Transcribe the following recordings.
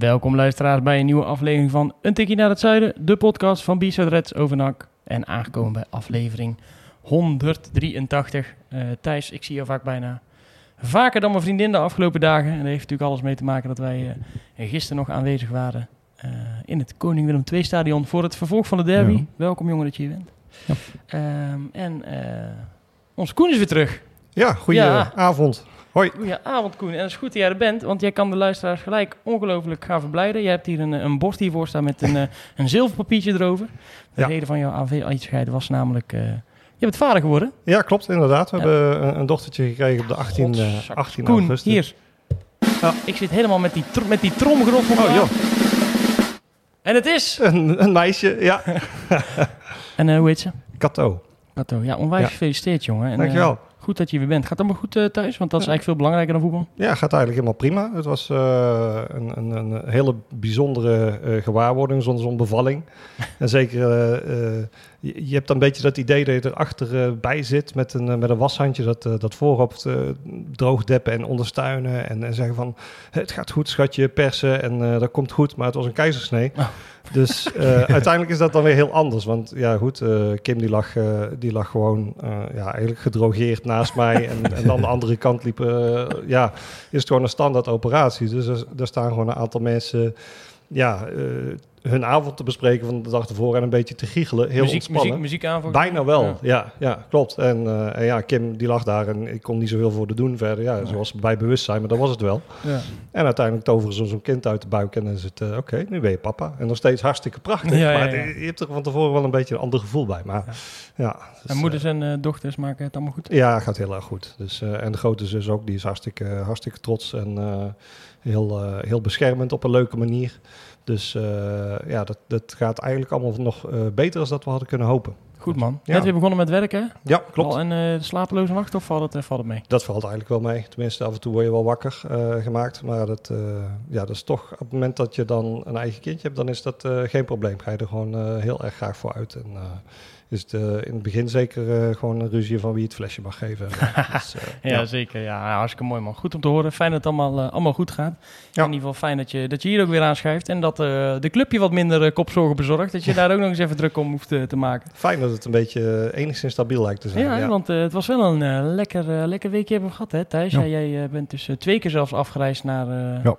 Welkom luisteraars bij een nieuwe aflevering van Een Tikkie naar het Zuiden, de podcast van B-side Reds over NAC. En aangekomen bij aflevering 183. Eh, Thijs, ik zie jou vaak bijna vaker dan mijn vriendin de afgelopen dagen. En dat heeft natuurlijk alles mee te maken dat wij eh, gisteren nog aanwezig waren eh, in het Koning Willem II stadion voor het vervolg van de derby. Ja. Welkom jongen dat je hier bent. Ehm, en onze Koen is weer terug. Ja, goeie Ja. avond. Hoi. Goedenavond Koen. En het is goed dat jij er bent, want jij kan de luisteraars gelijk ongelooflijk gaan verblijden. Je hebt hier een, een bord hiervoor staan met een, eh, een zilverpapiertje erover. De Ja. reden van jouw aanwezigheid was namelijk, eh, je bent vader geworden. Ja, klopt, inderdaad. We Ja. hebben een, een dochtertje gekregen op de 18, eh, Godzak. 18 Koen, augustus. hier. Ja. Ik zit helemaal met die, tr met die tromgeroffel. Oh joh, En het is... een, een meisje, ja. En eh, hoe heet ze? Kato, Kato. Ja, onwijs gefeliciteerd jongen. En, dankjewel. Goed dat je weer bent. Gaat het allemaal goed eh, thuis? Want dat is eigenlijk veel belangrijker dan voetbal. Ja, gaat eigenlijk helemaal prima. Het was eh, een, een, een hele bijzondere eh, gewaarwording zonder zo'n bevalling. en zeker, je, je hebt dan een beetje dat idee dat je erachter eh, bij zit met een, eh, met een washandje dat, eh, dat eh, droogdeppen en ondersteunen. En, en zeggen van, het gaat goed schatje, persen en dat komt goed. Maar het was een keizersnee. Oh. Dus uiteindelijk is dat dan weer heel anders. Want ja, goed, Kim die lag, die lag gewoon ja, eigenlijk gedrogeerd naast mij. En, en aan de andere kant liep, ja, is het gewoon een standaard operatie. Dus er, er staan gewoon een aantal mensen, ja, eh, hun avond te bespreken van de dag ervoor en een beetje te giechelen. Heel muziek, ontspannen. muziek, muziek aan voor- Bijna wel, Ja. ja, ja, klopt. En, eh, en ja, Kim die lag daar en ik kon niet zoveel voor de doen verder. Ja, was bij bewustzijn, maar dat was het wel. Ja. En uiteindelijk toveren ze zo'n kind uit de buik en dan is het, eh, oké, nu ben je papa. En nog steeds hartstikke prachtig. Ja, ja, maar je hebt er van tevoren wel een beetje een ander gevoel bij. Maar ja, dus, En moeders en eh, dochters maken het allemaal goed. ja, gaat heel erg goed. Dus, eh, en de grote zus ook, die is hartstikke, hartstikke trots en eh, heel, eh, heel beschermend op een leuke manier. Dus eh, ja, dat, dat gaat eigenlijk allemaal nog eh, beter dan dat we hadden kunnen hopen. Goed man. Ja. Net weer begonnen met werken. Ja, klopt. Al en eh, slapeloze nacht of valt het, valt het mee? Dat valt eigenlijk wel mee. Tenminste, af en toe word je wel wakker gemaakt. Maar dat, ja, dat is toch op het moment dat je dan een eigen kindje hebt, dan is dat geen probleem. Ga je er gewoon heel erg graag voor uit. En is het eh, in het begin zeker eh, gewoon een ruzie van wie het flesje mag geven. Dus, Ja, ja. zeker. Ja, hartstikke mooi man. Goed om te horen. Fijn dat het allemaal, allemaal goed gaat. Ja. In ieder geval fijn dat je, dat je hier ook weer aanschuift. En dat de club je wat minder kopzorgen bezorgt. Dat je daar ook nog eens even druk om hoeft te maken. Fijn dat het een beetje enigszins stabiel lijkt te zijn. Ja, Ja, want het was wel een lekker, lekker weekje hebben we gehad hè Thijs? Jij bent dus twee keer zelfs afgereisd naar, Ja.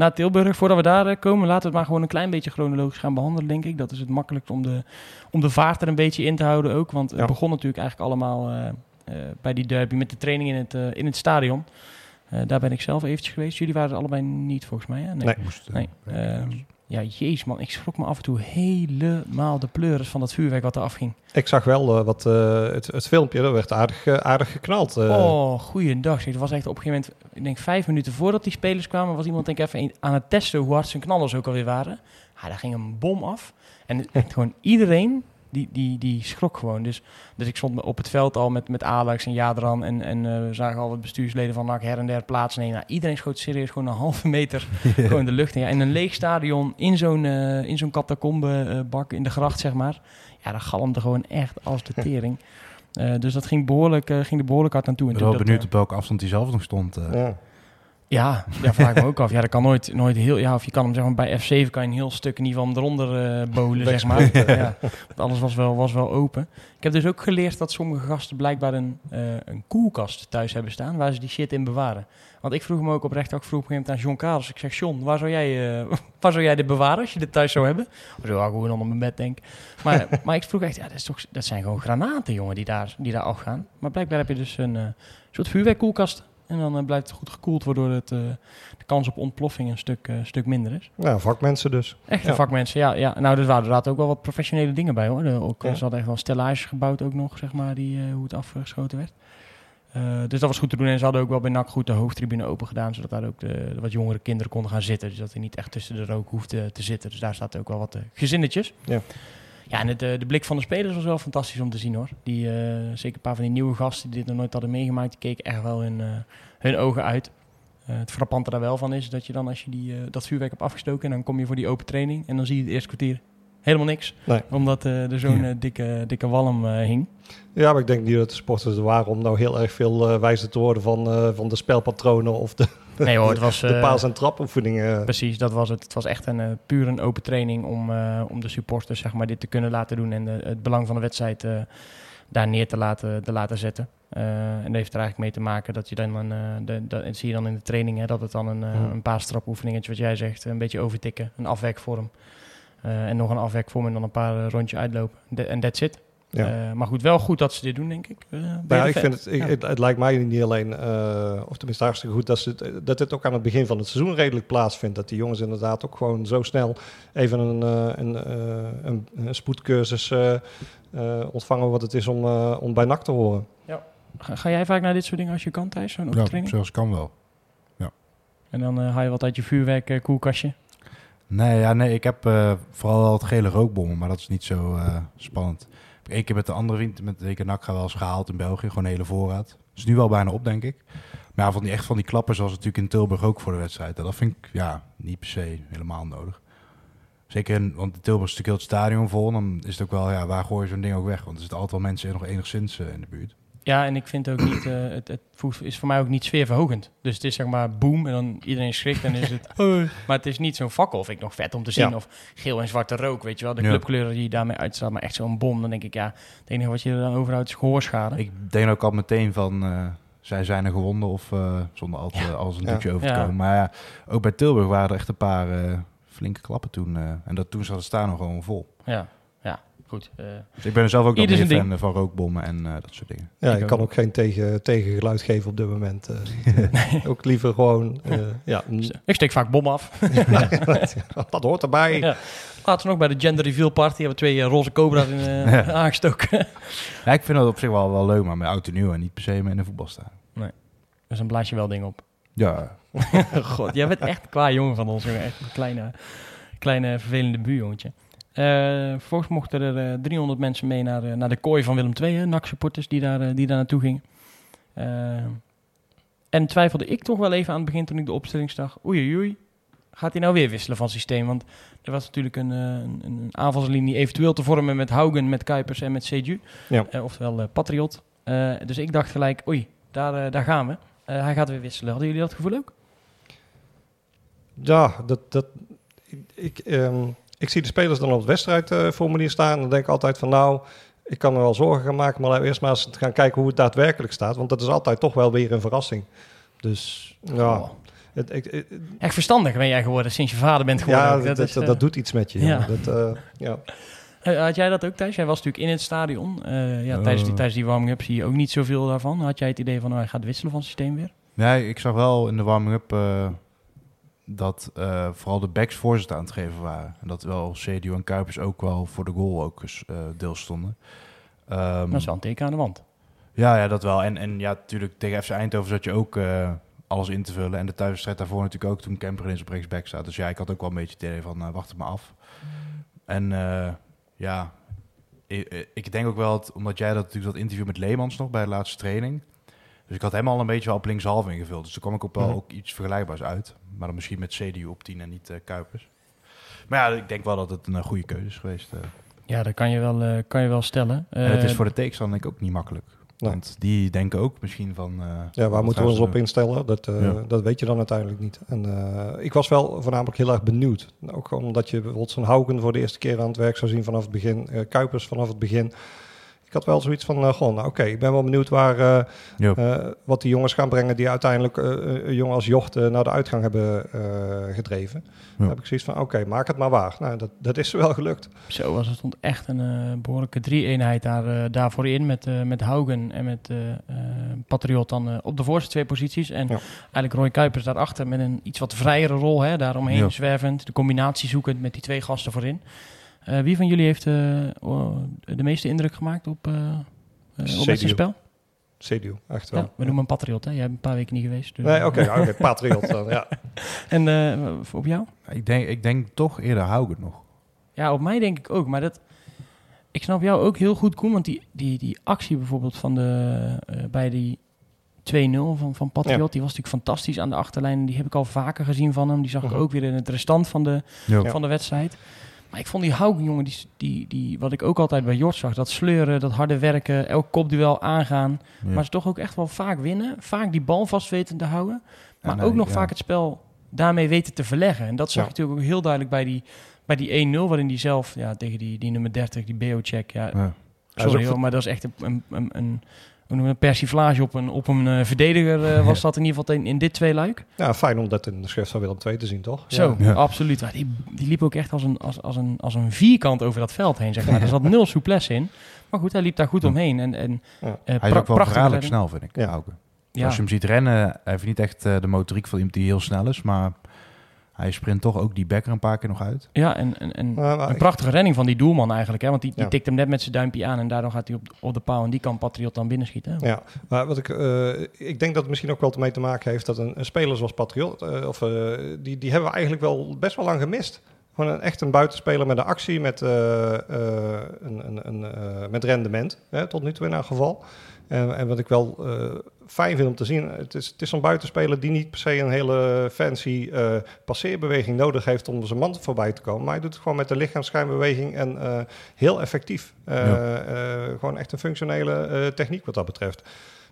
Naar Tilburg. Voordat we daar eh, komen, laten we het maar gewoon een klein beetje chronologisch gaan behandelen denk ik. Dat is het makkelijkst om de, om de vaart er een beetje in te houden ook. Want het Ja. begon natuurlijk eigenlijk allemaal eh, eh, bij die derby met de training in het, in het stadion. Eh, daar ben ik zelf eventjes geweest. Jullie waren er allebei niet volgens mij hè? Nee. Nee. Ehm, ja, jeez man, ik schrok me af en toe helemaal de pleuris van dat vuurwerk wat er afging. Ik zag wel eh, wat, eh, het, het filmpje, dat werd aardig, aardig geknald. eh. Oh, goeiedag. Het was echt op een gegeven moment, ik denk vijf minuten voordat die spelers kwamen, was iemand denk ik even aan het testen hoe hard zijn knallers ook alweer waren. Ja, daar ging een bom af. En echt gewoon iedereen, die, die, die schrok gewoon. Dus, dus ik stond op het veld al met, met Alex en Jadran en, en eh, we zagen al wat bestuursleden van NAC her en der plaatsnemen. Nou, iedereen schoot serieus gewoon een halve meter gewoon de lucht in. Ja, in een leeg stadion, in zo'n eh, in zo'n catacombebak in de gracht, zeg maar. Ja, dat galmde gewoon echt als de tering. Eh, dus dat ging, behoorlijk, eh, ging er behoorlijk hard aan toe. Ik En ben wel benieuwd dat, op welke afstand hij zelf nog stond. eh. Ja. Ja, ja, vraag ik me ook af. Ja, dat kan nooit, nooit heel... Ja, of je kan hem zeg maar, bij F7 kan je een heel stuk in ieder geval eronder eh bolen, zeg maar. ja, want alles was wel, was wel open. Ik heb dus ook geleerd dat sommige gasten blijkbaar een, eh, een koelkast thuis hebben staan... waar ze die shit in bewaren. Want ik vroeg me ook oprecht, ook vroeg op een gegeven moment aan John. Ik zeg, John, waar zou jij, eh, waar zou jij dit bewaren als je dit thuis zou hebben? Of zo, ja, gewoon onder mijn bed, denk ik. Maar, maar ik vroeg echt, ja, dat, is toch, dat zijn gewoon granaten, jongen, die daar, die daar afgaan. Maar blijkbaar heb je dus een soort vuurwerkkoelkast. En dan eh, blijft het goed gekoeld, waardoor het, eh, de kans op ontploffing een stuk, eh, stuk minder is. Nou, vakmensen dus. Echte Ja. vakmensen, ja, ja. Nou, er waren inderdaad ook wel wat professionele dingen bij, hoor. Ook, Ja. Ze hadden echt wel stellages gebouwd ook nog, zeg maar, die, hoe het afgeschoten werd. Dus dat was goed te doen. En ze hadden ook wel bij NAC goed de hoofdtribune open gedaan. Zodat daar ook de, de wat jongere kinderen konden gaan zitten. Dus dat hij niet echt tussen de rook hoefde te zitten. Dus daar staat ook wel wat uh, gezinnetjes. Ja. Ja, en het, de blik van de spelers was wel fantastisch om te zien hoor. Die, uh, zeker een paar van die nieuwe gasten die dit nog nooit hadden meegemaakt. Die keken echt wel hun, hun ogen uit. het frappante daar wel van is dat je dan als je die, dat vuurwerk hebt afgestoken. En dan kom je voor die open training. En dan zie je het eerste kwartier helemaal niks. Nee. Omdat er zo'n ja. dikke, dikke walm hing. Ja, maar ik denk niet dat de sporters er waren om nou heel erg veel wijzer te worden van, van de spelpatronen of de, nee, hoor, het was, de paas- en trapoefeningen. Precies, dat was het. Het was echt een uh, puur een open training om, om de supporters zeg maar, dit te kunnen laten doen en de, het belang van de wedstrijd daar neer te laten, te laten zetten. en dat heeft er eigenlijk mee te maken dat je dan, een, de, dat zie je dan in de training, hè, dat het dan een, hmm. een paastrapoefeningetje, wat jij zegt, een beetje overtikken, een afwerkvorm. en nog een afwerkvorm en dan een paar rondje uitlopen. En that's it. Ja. Uh, maar goed, wel goed dat ze dit doen, denk ik. Uh, ja, ik vind het, ik, ja. het, het, lijkt mij niet alleen, uh, of tenminste hartstikke goed, dat, ze het, dat dit ook aan het begin van het seizoen redelijk plaatsvindt. Dat die jongens inderdaad ook gewoon zo snel even een, een, een, een spoedcursus ontvangen wat het is om, om bij NAC te horen. Ja. Ga, ga, jij vaak naar dit soort dingen als je kan, Thijs? Zo'n ja, zoals kan wel. Ja. En dan haal je wat uit je vuurwerk koelkastje? Nee, ja, nee, ik heb vooral het gele rookbommen, maar dat is niet zo spannend. Eén keer met de andere vriend, met de Nakga wel eens gehaald in België. Gewoon hele voorraad. Is nu wel bijna op, denk ik. Maar ja, van die, echt van die klappers zoals natuurlijk in Tilburg ook voor de wedstrijd. Dat vind ik ja, niet per se helemaal nodig. Zeker, in, want Tilburg is natuurlijk heel het stadion vol. Dan is het ook wel, ja, waar gooi je zo'n ding ook weg? Want er zitten altijd wel mensen nog enigszins uh, in de buurt. Ja, en ik vind ook niet, uh, het, het is voor mij ook niet sfeerverhogend. Dus het is zeg maar boom en dan iedereen schrikt en is het... maar het is niet zo'n fakkel, vind ik nog vet om te zien. Ja. Of geel en zwarte rook, weet je wel. De clubkleuren die daarmee uitstraalt, maar echt zo'n bom. Dan denk ik, ja, het enige wat je er dan overhoudt is gehoorschade. Ik denk ook al meteen van, uh, zij zijn er gewonden of uh, zonder al ja. als een doekje over te komen. Maar ja, ook bij Tilburg waren er echt een paar flinke klappen toen. en dat, toen zat het staan nog gewoon vol. Ja goed. Uh, dus ik ben er zelf ook nog meer fan ding. van rookbommen en uh, dat soort dingen. Ja, ik, ik kan ook geen tegen, tegengeluid geven op dit moment. Uh, nee. Ook liever gewoon... ja. Ik steek vaak bom af. dat hoort erbij. Ja. Laten we nog bij de gender reveal party hebben we twee roze cobra's in, ja. aangestoken. ja, ik vind dat op zich wel, wel leuk, maar met oud en nieuw en niet per se in de voetbal staan. Nee. Dus dan blaas je wel dingen op. Ja. God, jij bent echt qua jongen van ons. Echt een kleine, kleine vervelende buurjongetje. Uh, vervolgens mochten er uh, 300 mensen mee naar, uh, naar de kooi van Willem II, NAC-supporters die daar, die daar naartoe gingen. en twijfelde ik toch wel even aan het begin toen ik de opstelling zag. Oei, oei. Gaat hij nou weer wisselen van systeem? Want er was natuurlijk een, een, een aanvalslinie eventueel te vormen met Haugen, met Kuipers en met Seju. Ja. oftewel Patriot. dus ik dacht gelijk, oei, daar, daar gaan we. hij gaat weer wisselen. Hadden jullie dat gevoel ook? Ja, dat... dat ik... Um ik zie de spelers dan op het wedstrijdformulier staan. En dan denk ik altijd van nou, ik kan me wel zorgen gaan maken. Maar laten we eerst maar eens gaan kijken hoe het daadwerkelijk staat. Want dat is altijd toch wel weer een verrassing. Dus ja. Oh. Het, ik, het, Echt verstandig ben jij geworden sinds je vader bent geworden. Ja, dat, dat, is, uh, dat doet iets met je. Ja. Dat, uh, ja. Had jij dat ook thuis? Jij was natuurlijk in het stadion. ja, tijdens die, tijdens die warming-up zie je ook niet zoveel daarvan. Had jij het idee van, nou, hij gaat wisselen van systeem weer? Nee, ik zag wel in de warming-up dat uh, vooral de backs voorzet aan het geven waren. En dat wel CDU en Kuipers ook wel voor de goal ook eens uh, deel stonden. Um, dat is wel een teken aan de wand. Ja, ja dat wel. En, en ja, natuurlijk tegen FC Eindhoven zat je ook uh, alles in te vullen. En de thuiswedstrijd daarvoor natuurlijk ook toen Kemper in zijn rechtsback staat. Dus ja, ik had ook wel een beetje het idee van wacht het maar af. En ja, ik, ik, denk ook wel, dat, omdat jij dat natuurlijk dat interview met Leemans nog bij de laatste training... Dus ik had hem al een beetje op linkshalf ingevuld. Dus toen kwam ik ook wel mm. ook iets vergelijkbaars uit. Maar dan misschien met CDU op 10 en niet uh, Kuipers. Maar ja, ik denk wel dat het een uh, goede keuze is geweest. Uh. Ja, dat kan je wel, uh, kan je wel stellen. en het is voor de tegenstander denk ik ook niet makkelijk. Want die denken ook misschien van... ja, waar moeten we ons op instellen? Dat, ja. dat weet je dan uiteindelijk niet. En ik was wel voornamelijk heel erg benieuwd. Ook omdat je bijvoorbeeld zo'n Haugen voor de eerste keer aan het werk zou zien vanaf het begin. Kuipers vanaf het begin ik had wel zoiets van, uh, goh, nou oké, ik ben wel benieuwd waar, uh, yep. uh, wat die jongens gaan brengen die uiteindelijk een jongen als Jocht naar de uitgang hebben gedreven. Dan heb ik zoiets van, oké, maak het maar waar. Nou, dat, dat is wel gelukt. Zo was het stond echt een behoorlijke drie-eenheid daar, daarvoor in met, met Haugen en met Patriot dan op de voorste twee posities. En ja. eigenlijk Roy Kuipers daarachter met een iets wat vrijere rol, hè, daaromheen ja. zwervend, de combinatie zoekend met die twee gasten voorin. Uh, wie van jullie heeft uh, de meeste indruk gemaakt op, uh, op het spel? CDU, echt wel. Ja, we noemen hem Patriot, hè? Jij bent een paar weken niet geweest. dus- Nee, oké, oké, Patriot dan, ja. En eh, op jou? Ik denk, ik denk toch eerder Haugen nog. Ja, op mij denk ik ook. Maar dat, ik snap jou ook heel goed, Koen. Want die, die, die actie bijvoorbeeld van de, eh, bij die 2-0 van, van Patriot, Ja. die was natuurlijk fantastisch aan de achterlijn. Die heb ik al vaker gezien van hem. Die zag Mhm. ik ook weer in het restant van de, Ja. van de wedstrijd. Maar ik vond die Haugen, jongen, die, die, die, wat ik ook altijd bij Jort zag. Dat sleuren, dat harde werken, elk kopduel aangaan. Ja. Maar ze toch ook echt wel vaak winnen. Vaak die bal vast weten te houden. Maar nee, ook nog ja. vaak het spel daarmee weten te verleggen. En dat zag je natuurlijk ook heel duidelijk bij die, bij die 1-0, waarin die zelf ja, tegen die, die nummer 30, die Beo-check. Ja, sorry maar dat is echt een, een, een, een, persiflage op een, op een eh, verdediger. eh, was dat in ieder geval in, in dit twee luik. Ja, fijn om dat in de schrift van Willem II te zien, toch? Zo, Ja. absoluut. Maar die, die liep ook echt als een, als, als, een, als een vierkant over dat veld heen, zeg maar. Er zat nul souplesse in. Maar goed, hij liep daar goed Ja. omheen. En, en, Ja. eh, Hij is ook wel verraderlijk snel, vind ik. Ja. Ja. Als je hem ziet rennen, hij heeft niet echt eh, de motoriek van iemand die heel snel is, maar hij sprint toch ook die bekker een paar keer nog uit. Ja, en, en, en Maar- maar een prachtige redding van die doelman eigenlijk. Hè? Want die, die Ja. tikt hem net met zijn duimpje aan en daardoor gaat hij op, op de paal. En die kan Patriot dan binnenschieten. Ja, maar wat ik, eh, ik denk dat het misschien ook wel ermee te maken heeft dat een, een speler zoals Patriot, eh, of, eh, die, die hebben we eigenlijk wel best wel lang gemist. Gewoon een, echt een buitenspeler met een actie, met, eh, eh, een, een, een, met rendement, hè, tot nu toe in elk geval. En, en wat ik wel eh, fijn vind om te zien, het is, het is zo'n buitenspeler die niet per se een hele fancy eh, passeerbeweging nodig heeft om zijn man voorbij te komen. Maar hij doet het gewoon met de lichaamsschijnbeweging en eh, heel effectief. Eh, Ja. gewoon echt een functionele techniek wat dat betreft.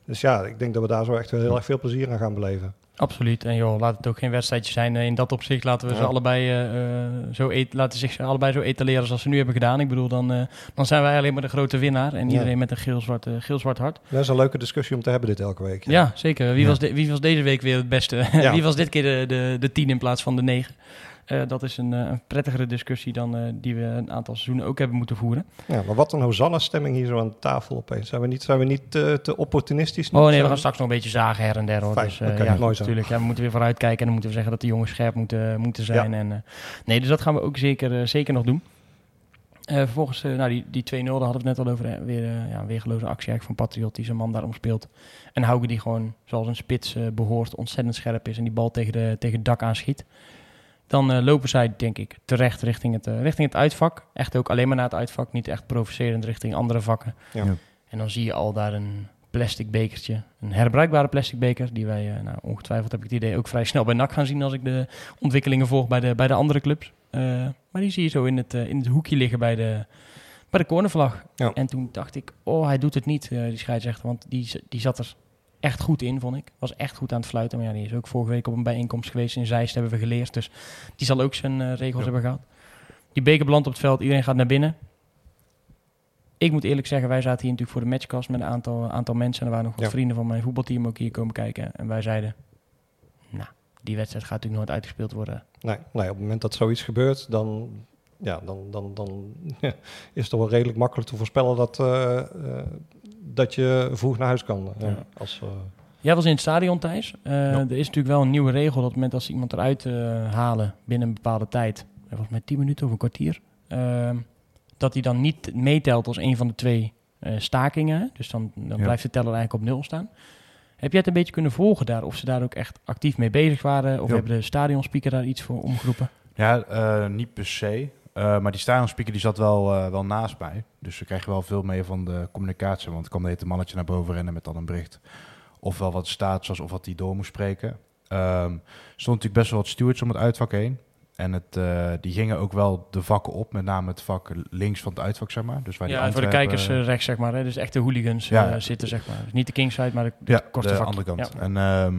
Dus ja, ik denk dat we daar zo echt heel erg veel plezier aan gaan beleven. Absoluut. En joh, laat het ook geen wedstrijdje zijn. Eh, In dat opzicht laten we ze allebei eh, eh, zo et- laten zich allebei zo etaleren zoals ze nu hebben gedaan. Ik bedoel, dan, dan zijn wij alleen maar de grote winnaar. En Ja. iedereen met een geel-zwart geel-zwart hart. Dat is een leuke discussie om te hebben dit elke week. Ja, zeker. Wie, was de- wie was deze week weer het beste? Wie was dit keer de, de, de tien in plaats van de negen? Eh, dat is een, eh, een prettigere discussie dan eh, die we een aantal seizoenen ook hebben moeten voeren. Ja, maar wat een Hosanna-stemming hier zo aan de tafel opeens. Zijn we niet, zijn we niet te opportunistisch? Oh nee, we gaan straks nog een beetje zagen her en der. Hoor. Fijn, Dus, oké, ja, mooi natuurlijk. Ja, we moeten weer vooruit kijken en dan moeten we zeggen dat de jongens scherp moeten, moeten zijn. En, eh, nee, dus dat gaan we ook zeker, zeker nog doen. Vervolgens, nou, die, die 2-0, daar hadden we het net al over. hè. Weer ja, een weergeloze actie eigenlijk van Patriot, die zijn man daarom speelt. En Hauge die gewoon, zoals een spits eh, behoort, ontzettend scherp is en die bal tegen, de, tegen het dak aanschiet. Dan eh, lopen zij, denk ik, terecht richting het, eh, richting het uitvak. Echt ook alleen maar naar het uitvak, niet echt provocerend richting andere vakken. Ja. Ja. En dan zie je al daar een plastic bekertje, een herbruikbare plastic beker, die wij eh, nou, ongetwijfeld, heb ik het idee, ook vrij snel bij NAC gaan zien als ik de ontwikkelingen volg bij de, bij de andere clubs. Eh, maar die zie je zo in het, in het hoekje liggen bij de, bij de cornervlag. Ja. En toen dacht ik, oh, hij doet het niet, eh, die scheidsrechter, want die, die zat er echt goed in, vond ik. Was echt goed aan het fluiten. Maar ja, die is ook vorige week op een bijeenkomst geweest in Zeist, hebben we geleerd. Dus die zal ook zijn eh, regels Ja. hebben gehad. Die beker belandt op het veld, iedereen gaat naar binnen. Ik moet eerlijk zeggen, wij zaten hier natuurlijk voor de matchcast met een aantal, aantal mensen. En er waren nog wat Ja. vrienden van mijn voetbalteam ook hier komen kijken. En wij zeiden, nou, die wedstrijd gaat natuurlijk nooit uitgespeeld worden. Nee, nee, op het moment dat zoiets gebeurt, dan, ja, dan, dan, dan is het toch wel redelijk makkelijk te voorspellen dat, eh, eh, dat je vroeg naar huis kan. eh, Ja. als, eh, Jij was in het stadion, Thijs. Eh. Er is natuurlijk wel een nieuwe regel dat op het moment als ze iemand eruit halen binnen een bepaalde tijd, volgens mij 10 minuten of een kwartier, eh, dat hij dan niet meetelt als een van de twee stakingen. Dus dan, dan blijft de teller eigenlijk op nul staan. Heb jij het een beetje kunnen volgen daar? Of ze daar ook echt actief mee bezig waren? Of hebben de stadionspeaker daar iets voor omgeroepen? Ja, niet per se. Eh, maar die stadionspeaker die zat wel, eh, wel naast mij. Dus we kregen wel veel mee van de communicatie. Want er kwam het mannetje naar boven rennen met dan een bericht. Ofwel wat de status was of wat hij door moest spreken. Er stond natuurlijk best wel wat stewards om het uitvak heen. En het, eh, die gingen ook wel de vakken op. Met name het vak links van het uitvak, zeg maar. Dus waar die Ja, voor de kijkers rechts, zeg maar. Hè? Dus echte hooligans Ja. eh, zitten, zeg maar. Dus niet de kingside, maar de, de Ja, de vakje. andere kant. Ja. En, ehm,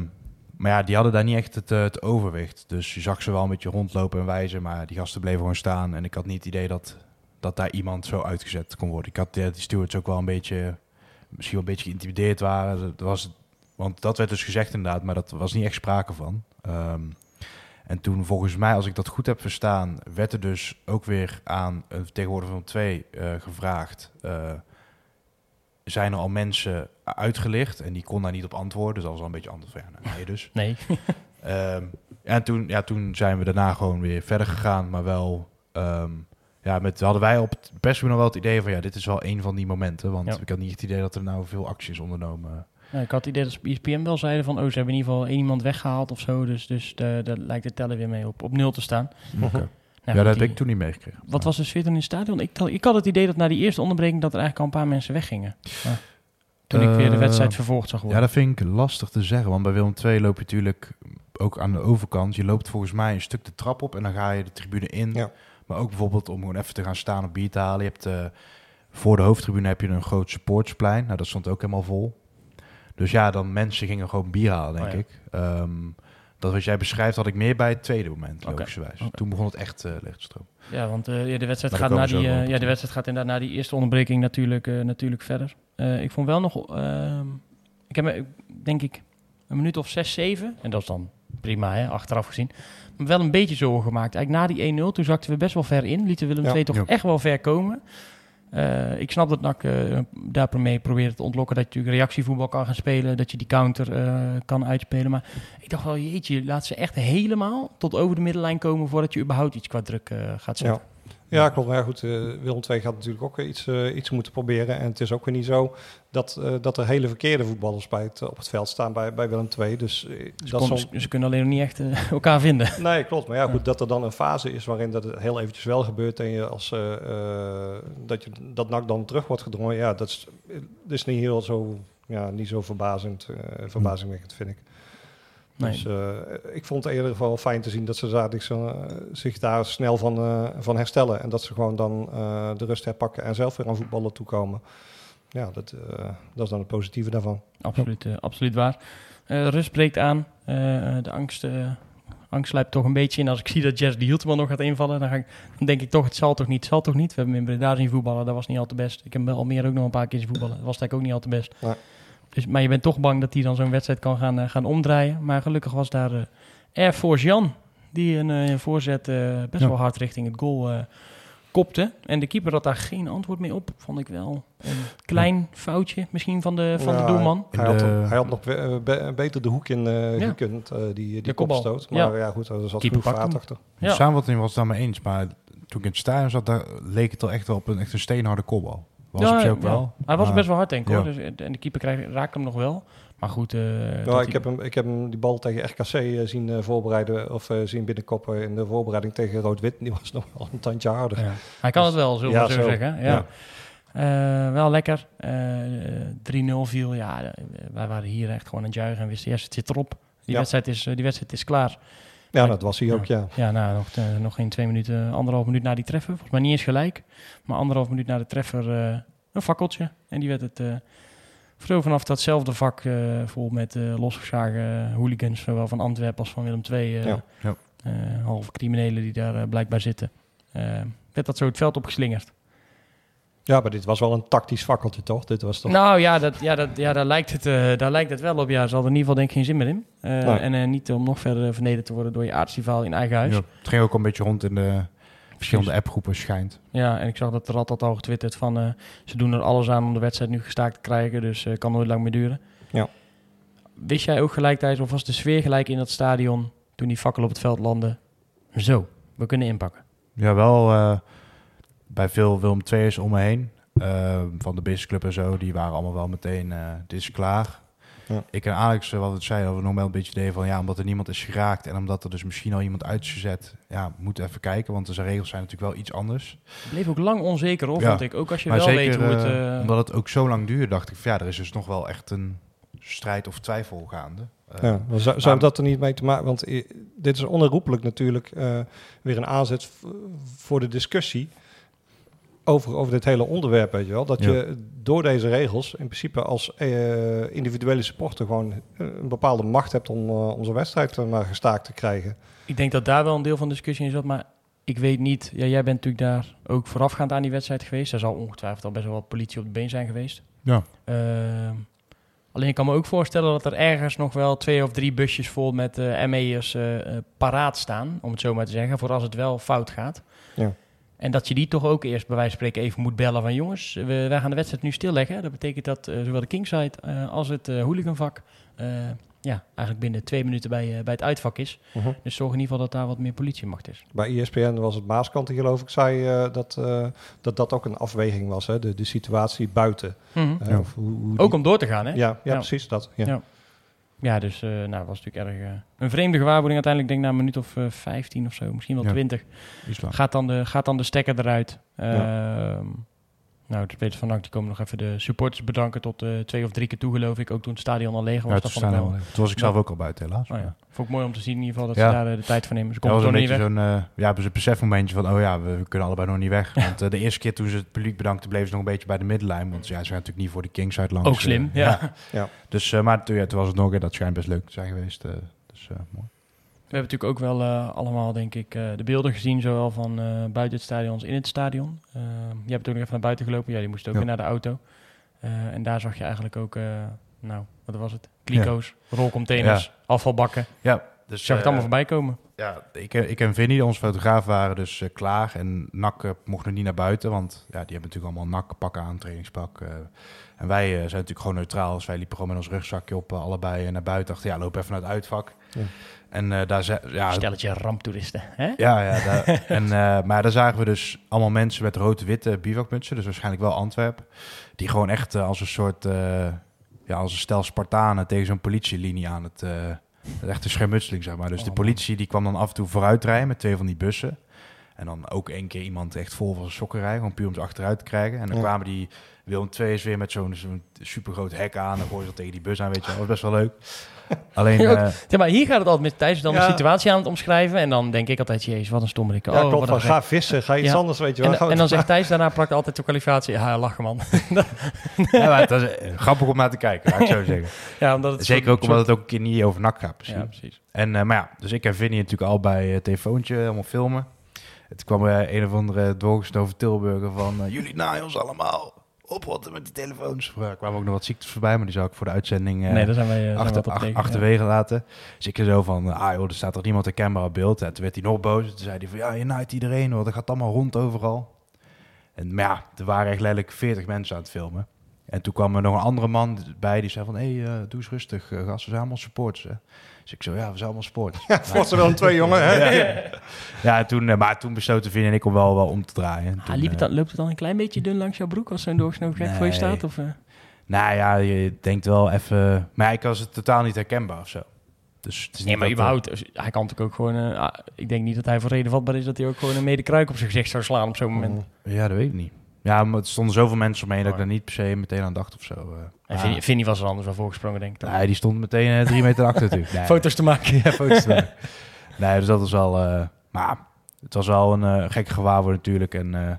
maar ja, die hadden daar niet echt het, eh, het overwicht. Dus je zag ze wel een beetje rondlopen en wijzen, maar die gasten bleven gewoon staan. En ik had niet het idee dat, dat daar iemand zo uitgezet kon worden. Ik had eh, die stewards ook wel een beetje, misschien wel een beetje geïntimideerd waren. Dat was, want dat werd dus gezegd inderdaad, maar dat was niet echt sprake van. Ehm, en toen volgens mij, als ik dat goed heb verstaan, werd er dus ook weer aan een vertegenwoordiger van twee eh, gevraagd. eh, zijn er al mensen uitgelicht en die kon daar niet op antwoorden. Dus dat was al een beetje van ja, nou, nee dus. Nee. Ehm, en toen, ja, toen zijn we daarna gewoon weer verder gegaan, maar wel... ehm, ja, met, hadden wij op het persbureau nog wel het idee van... ja, dit is wel een van die momenten. Want Ja. ik had niet het idee dat er nou veel acties ondernomen Nou, ik had het idee dat ESPN wel zeiden van... oh, ze hebben in ieder geval één iemand weggehaald of zo. Dus, dus de- daar lijkt de teller weer mee op, op nul te staan. Oké. Nou, ja, dat heb ik toen niet meegekregen. Wat was de sfeer toen in het stadion? Ik, had- ik had het idee dat na die eerste onderbreking... dat er eigenlijk al een paar mensen weggingen. Maar toen ik weer de Eh, wedstrijd vervolgd zag Ja, worden. dat vind ik lastig te zeggen. Want bij Willem II loop je natuurlijk ook aan de overkant. Je loopt volgens mij een stuk de trap op en dan ga je de tribune in. Ja. Maar ook bijvoorbeeld om gewoon even te gaan staan op bier te halen. Je hebt, eh, voor de hoofdtribune heb je een groot supportsplein. Nou, dat stond ook helemaal vol. Dus ja, dan mensen gingen gewoon bier halen, denk Oh ja. ik. Ehm, dat wat jij beschrijft had ik meer bij het tweede moment, logischerwijs. Toen begon het echt uh, te stromen. Ja, want eh, ja, de, wedstrijd Maar gaat na die, eh, ja, de wedstrijd gaat inderdaad na die eerste onderbreking natuurlijk, eh, natuurlijk verder. Eh, ik vond wel nog, ehm, ik heb me, denk ik een minuut of zes, zeven, en dat is dan prima, hè, achteraf gezien, maar wel een beetje zorgen gemaakt. Eigenlijk na die 1-0, toen zakten we best wel ver in, lieten Willem Ja. II toch Ja. echt wel ver komen. Eh, ik snap dat NAC eh daarmee probeert te ontlokken dat je reactievoetbal kan gaan spelen, dat je die counter eh, kan uitspelen. Maar ik dacht wel, jeetje, laat ze echt helemaal tot over de middenlijn komen voordat je überhaupt iets qua druk gaat zetten. Ja, klopt. Maar ja, goed, eh, Willem II gaat natuurlijk ook iets, eh, iets moeten proberen. En het is ook weer niet zo dat, eh, dat er hele verkeerde voetballers bij het, op het veld staan bij, bij Willem II. Dus eh, Ze, dat kon- ze kunnen alleen nog niet echt eh, elkaar vinden. Nee, klopt. Maar ja, goed, Ja. dat er dan een fase is waarin dat het heel eventjes wel gebeurt en je als eh, eh, dat je dat NAC dan terug wordt gedrongen. Ja, dat is, dat is niet heel zo, ja, niet zo verbazend, eh verbazingwekkend, vind ik. Nee. Dus eh, ik vond het in ieder geval fijn te zien dat ze zich, eh, zich daar snel van, eh, van herstellen. En dat ze gewoon dan de rust herpakken en zelf weer aan voetballen toekomen. Ja, dat, dat is dan het positieve daarvan. Absoluut, absoluut waar. Rust breekt aan. De angst, angst sluipt toch een beetje in. Als ik zie dat Jess de nog gaat invallen, dan, ga ik, dan denk ik toch, het zal toch niet, het zal toch niet. We hebben hem in Breda zien voetballen, dat was niet al te best. Ik heb hem bij Almere ook nog een paar keer zien voetballen, dat was eigenlijk ook niet al te best. Dus, maar je bent toch bang dat hij dan zo'n wedstrijd kan gaan, eh, gaan omdraaien. Maar gelukkig was daar eh Air Force Jan, die een eh, voorzet eh, best Ja. wel hard richting het goal eh, kopte. En de keeper had daar geen antwoord meer op, vond ik wel. Een klein foutje misschien van de, van Ja, de doelman. Hij, had, de- hij had nog be- be- beter de hoek in eh Ja. gekund, eh, die, die De kopbal. kopstoot. Ja. Maar ja, goed, er zat pakt vaart achter. De samenvatting was het daar mee eens, maar toen ik in het stadion zat, daar leek het al echt wel op een, echt een steenharde kopbal. Was op zich ook ja. wel. Hij was maar- best wel hard, denk ik. Hoor. Dus, en de keeper krijgt, raakt hem nog wel. Maar goed. eh, Ja, ik, heb hem, ik heb hem die bal tegen RKC eh, zien eh, voorbereiden of zien binnenkoppen in de voorbereiding tegen Rood-Wit. Die was nog wel een tandje harder. ja. Hij kan het wel, zullen we Ja, zo, zo. zeggen. Ja. Eh, wel lekker. Eh 3-0 viel. Ja, wij waren hier echt gewoon aan het juichen en wisten, yes, het zit erop. Die, Ja. wedstrijd, is, die wedstrijd is klaar. Ja, dat was hij ook, ja. Ja, nou, nog, eh, nog geen twee minuten, anderhalf minuut na die treffer. Volgens mij niet eens gelijk. Maar anderhalf minuut na de treffer eh, een fakkeltje. En die werd het eh veel vanaf datzelfde vak eh, vol met eh, losgeslagen hooligans, zowel van Antwerpen als van Willem II. eh Ja. Ja. eh, halve criminelen die daar blijkbaar zitten. Werd dat zo het veld opgeslingerd. Ja, maar dit was wel een tactisch fakkeltje, toch? Dit was toch... Nou ja, dat, ja, dat, ja daar, lijkt het, eh, daar lijkt het wel op. Ja, ze hadden in ieder geval denk ik geen zin meer in. Eh, Nee. En eh, niet om nog verder vernederd te worden door je aardsrivaal in eigen huis. Ja, het ging ook al een beetje rond in de verschillende appgroepen, schijnt. Ja, en ik zag dat er altijd al getwitterd van... eh, ze doen er alles aan om de wedstrijd nu gestaakt te krijgen, dus eh kan nooit lang meer duren. Ja. Wist jij ook gelijktijdig, of was de sfeer gelijk in dat stadion... toen die fakkel op het veld landde? Zo, we kunnen inpakken. Ja, wel eh, bij veel Willem II'ers om me heen. eh, van de businessclub en zo, die waren allemaal wel meteen, eh dit is klaar. Ja. Ik en Alex, eh, wat het zei, hadden we nog wel een beetje idee van, ja, omdat er niemand is geraakt en omdat er dus misschien al iemand uit is gezet, ja, we moeten even kijken, want de regels zijn natuurlijk wel iets anders. Het bleef ook lang onzeker, hoor, Ja. vond ik. Ook als je maar wel zeker weet hoe het... eh, eh, omdat het ook zo lang duurde, dacht ik van, ja, er is dus nog wel echt een strijd of twijfel gaande. Eh, Ja, maar zou, zou dat er niet mee te maken... Want eh, dit is onherroepelijk natuurlijk eh, weer een aanzet voor de discussie... Over, over dit hele onderwerp, weet je wel. Dat Ja. je door deze regels in principe als eh, individuele supporter... gewoon eh, een bepaalde macht hebt om, eh, om zo'n wedstrijd eh, maar gestaakt te krijgen. Ik denk dat daar wel een deel van de discussie in zat, maar ik weet niet. Ja, jij bent natuurlijk daar ook voorafgaand aan die wedstrijd geweest. Er zal ongetwijfeld al best wel wat politie op de been zijn geweest. Ja. Ehm, alleen ik kan me ook voorstellen dat er ergens nog wel twee of drie busjes vol met eh ME'ers eh, eh, paraat staan, om het zo maar te zeggen, voor als het wel fout gaat. En dat je die toch ook eerst bij wijze van spreken even moet bellen van jongens, we, wij gaan de wedstrijd nu stilleggen. Dat betekent dat eh, zowel de kingside eh, als het eh, hooliganvak ja, eigenlijk binnen twee minuten bij, bij het uitvak is. Mhm. Dus zorg in ieder geval dat daar wat meer politiemacht is. Bij ESPN was het Maaskant die geloof ik zei dat, dat dat ook een afweging was, hè? De, de situatie buiten. Mhm. Of hoe, hoe Ook om door te gaan, hè? ja, ja, Ja. precies dat. Ja. Ja. Ja, dus eh nou, was natuurlijk erg eh, een vreemde gewaarwording. Uiteindelijk denk ik na een minuut of eh 15 of zo, misschien wel Ja. 20. Iets lang. Gaat dan de, gaat dan de stekker eruit. Ja. Nou, de spelers van NAC die komen nog even de supporters bedanken tot eh, twee of drie keer toe, geloof ik. Ook toen het stadion al leeg was. Ja, dat toen, vond ik wel. we- toen was ik zelf ook al buiten, helaas. Oh, ja. Vond ik mooi om te zien in ieder geval dat Ja. ze daar eh, de tijd voor nemen. Ze Dat komen was een beetje zo'n uh, ja, een besefmomentje van, oh ja, we, we kunnen allebei nog niet weg. Want de eerste keer toen ze het publiek bedankten, bleven ze nog een beetje bij de middenlijn. Want ja, ze gaan natuurlijk niet voor de Kings uit langs. Ook slim, eh, ja. Dus, eh, maar toen, ja, toen was het nog, dat schijnt best leuk te zijn geweest. dus eh, mooi. We hebben natuurlijk ook wel eh, allemaal, denk ik, eh, de beelden gezien, zowel van eh, buiten het stadion als in het stadion. Je hebt ook nog even naar buiten gelopen. Ja, die moest ook Ja. weer naar de auto. En daar zag je eigenlijk ook, nou, wat was het? Kliko's, rolcontainers, afvalbakken. Ja, dus ik zag het allemaal voorbij komen. Ja, ik, ik en Vinnie, onze fotograaf, waren dus uh, klaar. En NAC mocht nog niet naar buiten, want ja, die hebben natuurlijk allemaal NAC-pakken aan, trainingspak. en wij zijn natuurlijk gewoon neutraal. Dus wij liepen gewoon met ons rugzakje op, allebei naar buiten. Dachten, ja, loop even naar het uitvak. Ja. En uh, daar ze, ja, Stelletje ramptoeristen, hè? Ja, ja. Daar, en, uh, maar daar zagen we dus allemaal mensen met rood-witte bivakmutsen, dus waarschijnlijk wel Antwerpen, die gewoon echt uh, als een soort, uh, ja, als een stel Spartanen tegen zo'n politielinie aan het, echt een schermutseling, zeg maar. Dus oh, de politie die kwam dan af en toe vooruit rijden met twee van die bussen. En dan ook één keer iemand echt vol van zijn sokken rijden, gewoon puur om ze achteruit te krijgen. En dan ja. kwamen die Willem II is weer met zo'n supergroot hek aan. Dan gooien ze tegen die bus aan, weet je. Dat was best wel leuk. Alleen, ja, uh, ja, maar hier gaat het altijd met Thijs dan ja. de situatie aan het omschrijven. En dan denk ik altijd, jezus, wat een stommerik. Ja, oh, klopt. Van, ga vissen, ga iets ja. anders, weet je wel. En, en dan zegt Thijs daarna plakt altijd de kwalificatie. Ja, lachen man. ja, maar het is grappig om naar te kijken, laat ik zo zeggen. Ja, omdat het Zeker soort, ook omdat het ook een keer niet over nak gaat, precies. Ja, precies. En, uh, maar ja, dus ik en Vinnie natuurlijk al bij uh, telefoontje, allemaal filmen. Het kwam er een of andere doorgestoven Tilburger van... Uh, jullie naaien ons allemaal oprotten met die telefoons. Er kwamen ook nog wat ziektes voorbij, maar die zou ik voor de uitzending uh, nee, daar zijn wij, uh, achter, zijn ach, achterwege ja. laten. Dus ik zo van, ah joh, er staat toch niemand herkenbaar op beeld. En toen werd hij nog boos. Toen zei hij van, ja, je naait iedereen hoor, dat gaat allemaal rond overal. En maar ja, er waren echt letterlijk 40 mensen aan het filmen. En toen kwam er nog een andere man bij die zei van, hé, hey, uh, doe eens rustig, uh, gast, we zijn allemaal supporters. Hè. Dus ik zo, ja, we zijn allemaal sporters. Ja, Forse wel een twee jongen, hè? ja, ja toen, uh, maar toen besloten Vin en ik om wel, wel om te draaien. Ah, liep het dan, loopt het dan een klein beetje dun langs jouw broek als zo'n doorsnee gek nee. voor je staat? Of, uh? Nou ja, je denkt wel even... Maar ik was het totaal niet herkenbaar of zo. Dus het is nee, maar überhaupt, hij kan natuurlijk ook gewoon... Uh, ik denk niet dat hij voor reden vatbaar is dat hij ook gewoon een medekruik op zijn gezicht zou slaan op zo'n moment. Ja, dat weet ik niet. Ja, maar er stonden zoveel mensen omheen dat ik daar niet per se meteen aan dacht of zo. Uh, en Vinnie, Vinnie was er anders wel voorgesprongen, denk ik. Nee, die stond meteen uh, drie meter achter natuurlijk. Nee, foto's te maken. ja, foto's te maken. Nee, dus dat was al... Uh, maar het was wel een uh, gekke gewaarwording natuurlijk. En uh,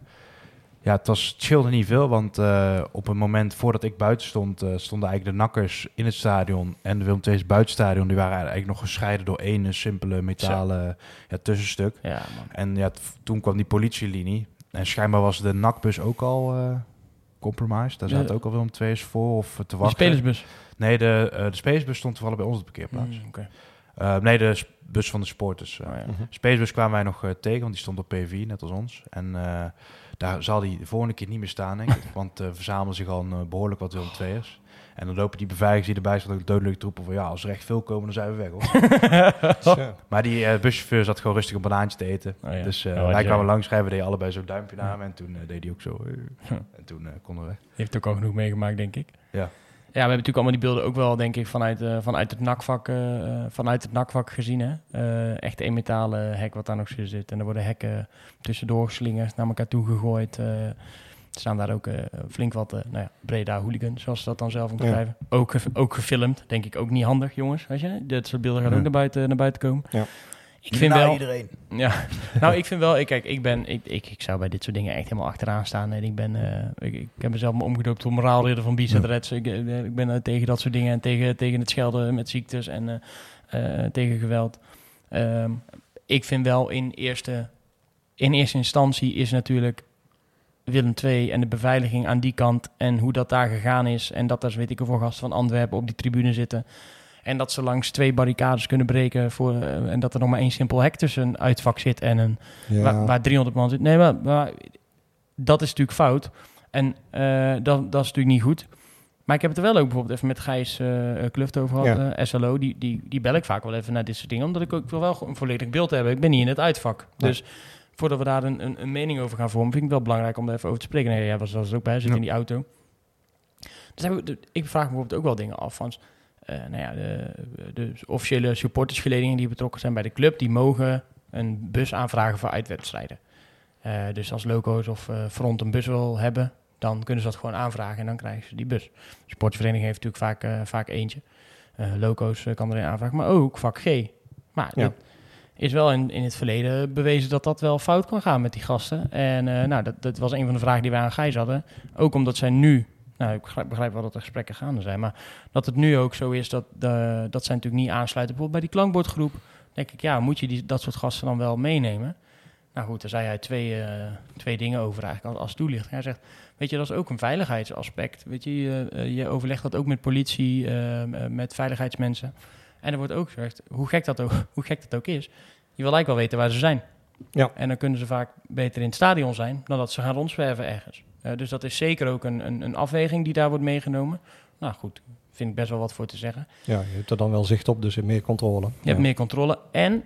ja, het, was, het scheelde niet veel. Want uh, op een moment voordat ik buiten stond... Uh, stonden eigenlijk de nakkers in het stadion... en de Willem II's buitenstadion... die waren eigenlijk nog gescheiden door één simpele metalen ja, tussenstuk. Ja, man. En ja, toen kwam die politielinie... En schijnbaar was de nakbus ook al uh, compromised. Daar zaten ja. ook al Willem II's voor of te wachten. De spelersbus? Nee, de, uh, de spelersbus stond toevallig bij ons op de parkeerplaats. Mm, okay. uh, nee, de bus van de sporters. Oh, ja. uh, spelersbus kwamen wij nog tegen, want die stond op PV, net als ons. En daar zal die de volgende keer niet meer staan, denk ik. want er verzamelen zich al een, behoorlijk wat Willem II'ers. En dan lopen die beveiligers die erbij ook dodelijke troepen van... ja, als er echt veel komen, dan zijn we weg, hoor. Maar die uh, buschauffeur zat gewoon rustig een banaantje te eten. Oh, ja. Dus uh, oh, wij kwamen langs schrijven, deden allebei zo'n duimpje naar hem... en toen uh, deed hij ook zo. en toen konden we weg. Heeft ook al genoeg meegemaakt, denk ik. Ja. Ja, we hebben natuurlijk allemaal die beelden ook wel, denk ik, vanuit, uh, vanuit het nakvak, uh, vanuit het nakvak gezien. Hè? Uh, echt een metalen hek wat daar nog zit. En er worden hekken tussendoor geslingerd, naar elkaar toe gegooid. Er staan daar ook flink wat nou ja, Breda hooligans, zoals ze dat dan zelf omschrijven. Ja. Ook, ook gefilmd, denk ik ook niet handig, jongens. Weet je? Dit soort beelden gaan ja. ook naar buiten, naar buiten komen. Ja. Ik vind nou wel. iedereen. Ja, nou, ik vind wel. Ik, kijk, ik ben. Ik, ik, ik zou bij dit soort dingen echt helemaal achteraan staan. En ik ben. Uh, ik, ik heb mezelf me omgedoopt tot moraalridder van Bizet ja. Reds. Ik, ik ben uh, tegen dat soort dingen en tegen, tegen het schelden met ziektes en uh, tegen geweld. Um, ik vind wel in eerste, in eerste instantie is natuurlijk Willem II en de beveiliging aan die kant en hoe dat daar gegaan is. En dat er, weet ik hoeveel gasten van Antwerpen op die tribune zitten. En dat ze langs twee barricades kunnen breken. Voor, uh, en dat er nog maar één simpel hek tussen een uitvak zit en een. Ja. Waar, waar, 300 man zit. Nee, maar, maar dat is natuurlijk fout. En uh, dat, dat is natuurlijk niet goed. Maar ik heb het er wel ook bijvoorbeeld even met Gijs eh eh, Kluft over gehad, Ja. eh, SLO. Die, die, die bel ik vaak wel even naar dit soort dingen, omdat ik ook wil wel een volledig beeld hebben. Ik ben niet in het uitvak. Dus voordat we daar een, een, een mening over gaan vormen, vind ik het wel belangrijk om er even over te spreken. Nee, jij was, was er ook bij, zit Ja. in die auto. Dus we, ik vraag me bijvoorbeeld ook wel dingen af van... eh, nou ja, de, de officiële supportersgeledingen die betrokken zijn bij de club, die mogen een bus aanvragen voor uitwedstrijden. Eh, dus als Loco's of eh, Front een bus wil hebben, dan kunnen ze dat gewoon aanvragen en dan krijgen ze die bus. De sportvereniging heeft natuurlijk vaak, vaak eentje. Loco's kan er een aanvragen, maar ook vak G. Maar Ja. Is wel in, in het verleden bewezen dat dat wel fout kan gaan met die gasten. En eh, nou, dat, dat was een van de vragen die wij aan Gijs hadden. Ook omdat zij nu, nou ik begrijp, wel dat er gesprekken gaande zijn, maar dat het nu ook zo is dat, de, dat zij natuurlijk niet aansluiten. Bijvoorbeeld bij die klankbordgroep, denk ik, ja, moet je die, dat soort gasten dan wel meenemen? Nou goed, daar zei hij twee, eh, twee dingen over eigenlijk als, als toelichting. Hij zegt, weet je, dat is ook een veiligheidsaspect. Weet je, je, eh, overlegt dat ook met politie, eh, eh, met veiligheidsmensen. En er wordt ook gezegd, hoe gek dat ook, hoe gek dat ook is, je wil eigenlijk wel weten waar ze zijn. Ja. En dan kunnen ze vaak beter in het stadion zijn dan dat ze gaan rondzwerven ergens. Eh, dus dat is zeker ook een, een, een afweging die daar wordt meegenomen. Nou goed, vind ik best wel wat voor te zeggen. Ja, je hebt er dan wel zicht op, dus in meer controle. Je hebt meer controle. En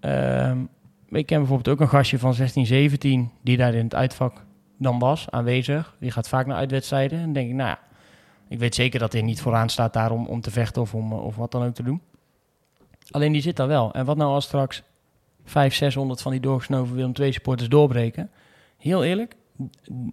ehm, ik ken bijvoorbeeld ook een gastje van 16, 17 die daar in het uitvak dan was, aanwezig. Die gaat vaak naar uitwedstrijden. En dan denk ik, nou ja, ik weet zeker dat hij niet vooraan staat daar om, om te vechten of, om, eh, of wat dan ook te doen. Alleen die zit daar wel. En wat nou als straks 500, 600 van die doorgesnoven Willem II supporters doorbreken? Heel eerlijk,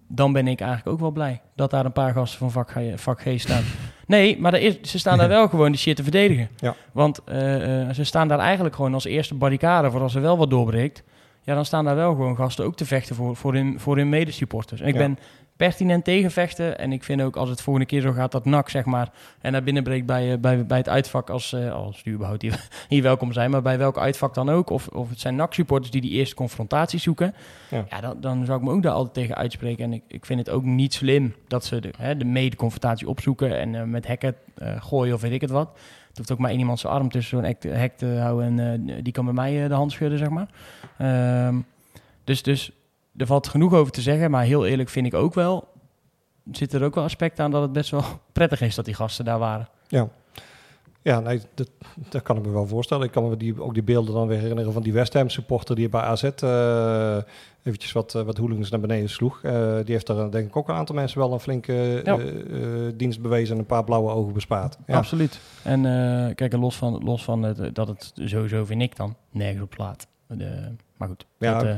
dan ben ik eigenlijk ook wel blij dat daar een paar gasten van vak vak G staan. Nee, maar is, ze staan daar wel gewoon die shit te verdedigen. Ja. Want eh, eh, ze staan daar eigenlijk gewoon als eerste barricade voor als er wel wat doorbreekt. Ja, dan staan daar wel gewoon gasten ook te vechten voor, voor hun, voor hun medesupporters. En ik Ja. ben pertinent tegen vechten. En ik vind ook als het volgende keer zo gaat dat NAC, zeg maar, en naar binnen breekt bij, eh, bij, bij het uitvak als, eh, als die überhaupt hier, hier welkom zijn. Maar bij welk uitvak dan ook. Of, of het zijn NAC-supporters die die eerste confrontatie zoeken. Ja. Ja, dan, dan zou ik me ook daar altijd tegen uitspreken. En ik, ik vind het ook niet slim dat ze de, hè, de mede-confrontatie opzoeken en eh, met hekken gooien of weet ik het wat. Het hoeft ook maar één iemand zijn arm tussen zo'n hek, te- houden en die kan bij mij de hand schudden, zeg maar. Ehm, dus, dus er valt genoeg over te zeggen, maar heel eerlijk vind ik ook wel, zit er ook wel aspect aan dat het best wel prettig is dat die gasten daar waren. Ja. Ja, nee, dat, dat kan ik me wel voorstellen. Ik kan me die, ook die beelden dan weer herinneren van die West Ham supporter die bij AZ eh, eventjes wat, eh, wat hooligans naar beneden sloeg. Eh, die heeft daar denk ik ook een aantal mensen wel een flinke Ja. dienst bewezen en een paar blauwe ogen bespaard. Ja, Absoluut. En kijk, los van, los van het, dat het sowieso, vind ik dan, nergens op slaat. De, maar goed, Ja, dat, eh,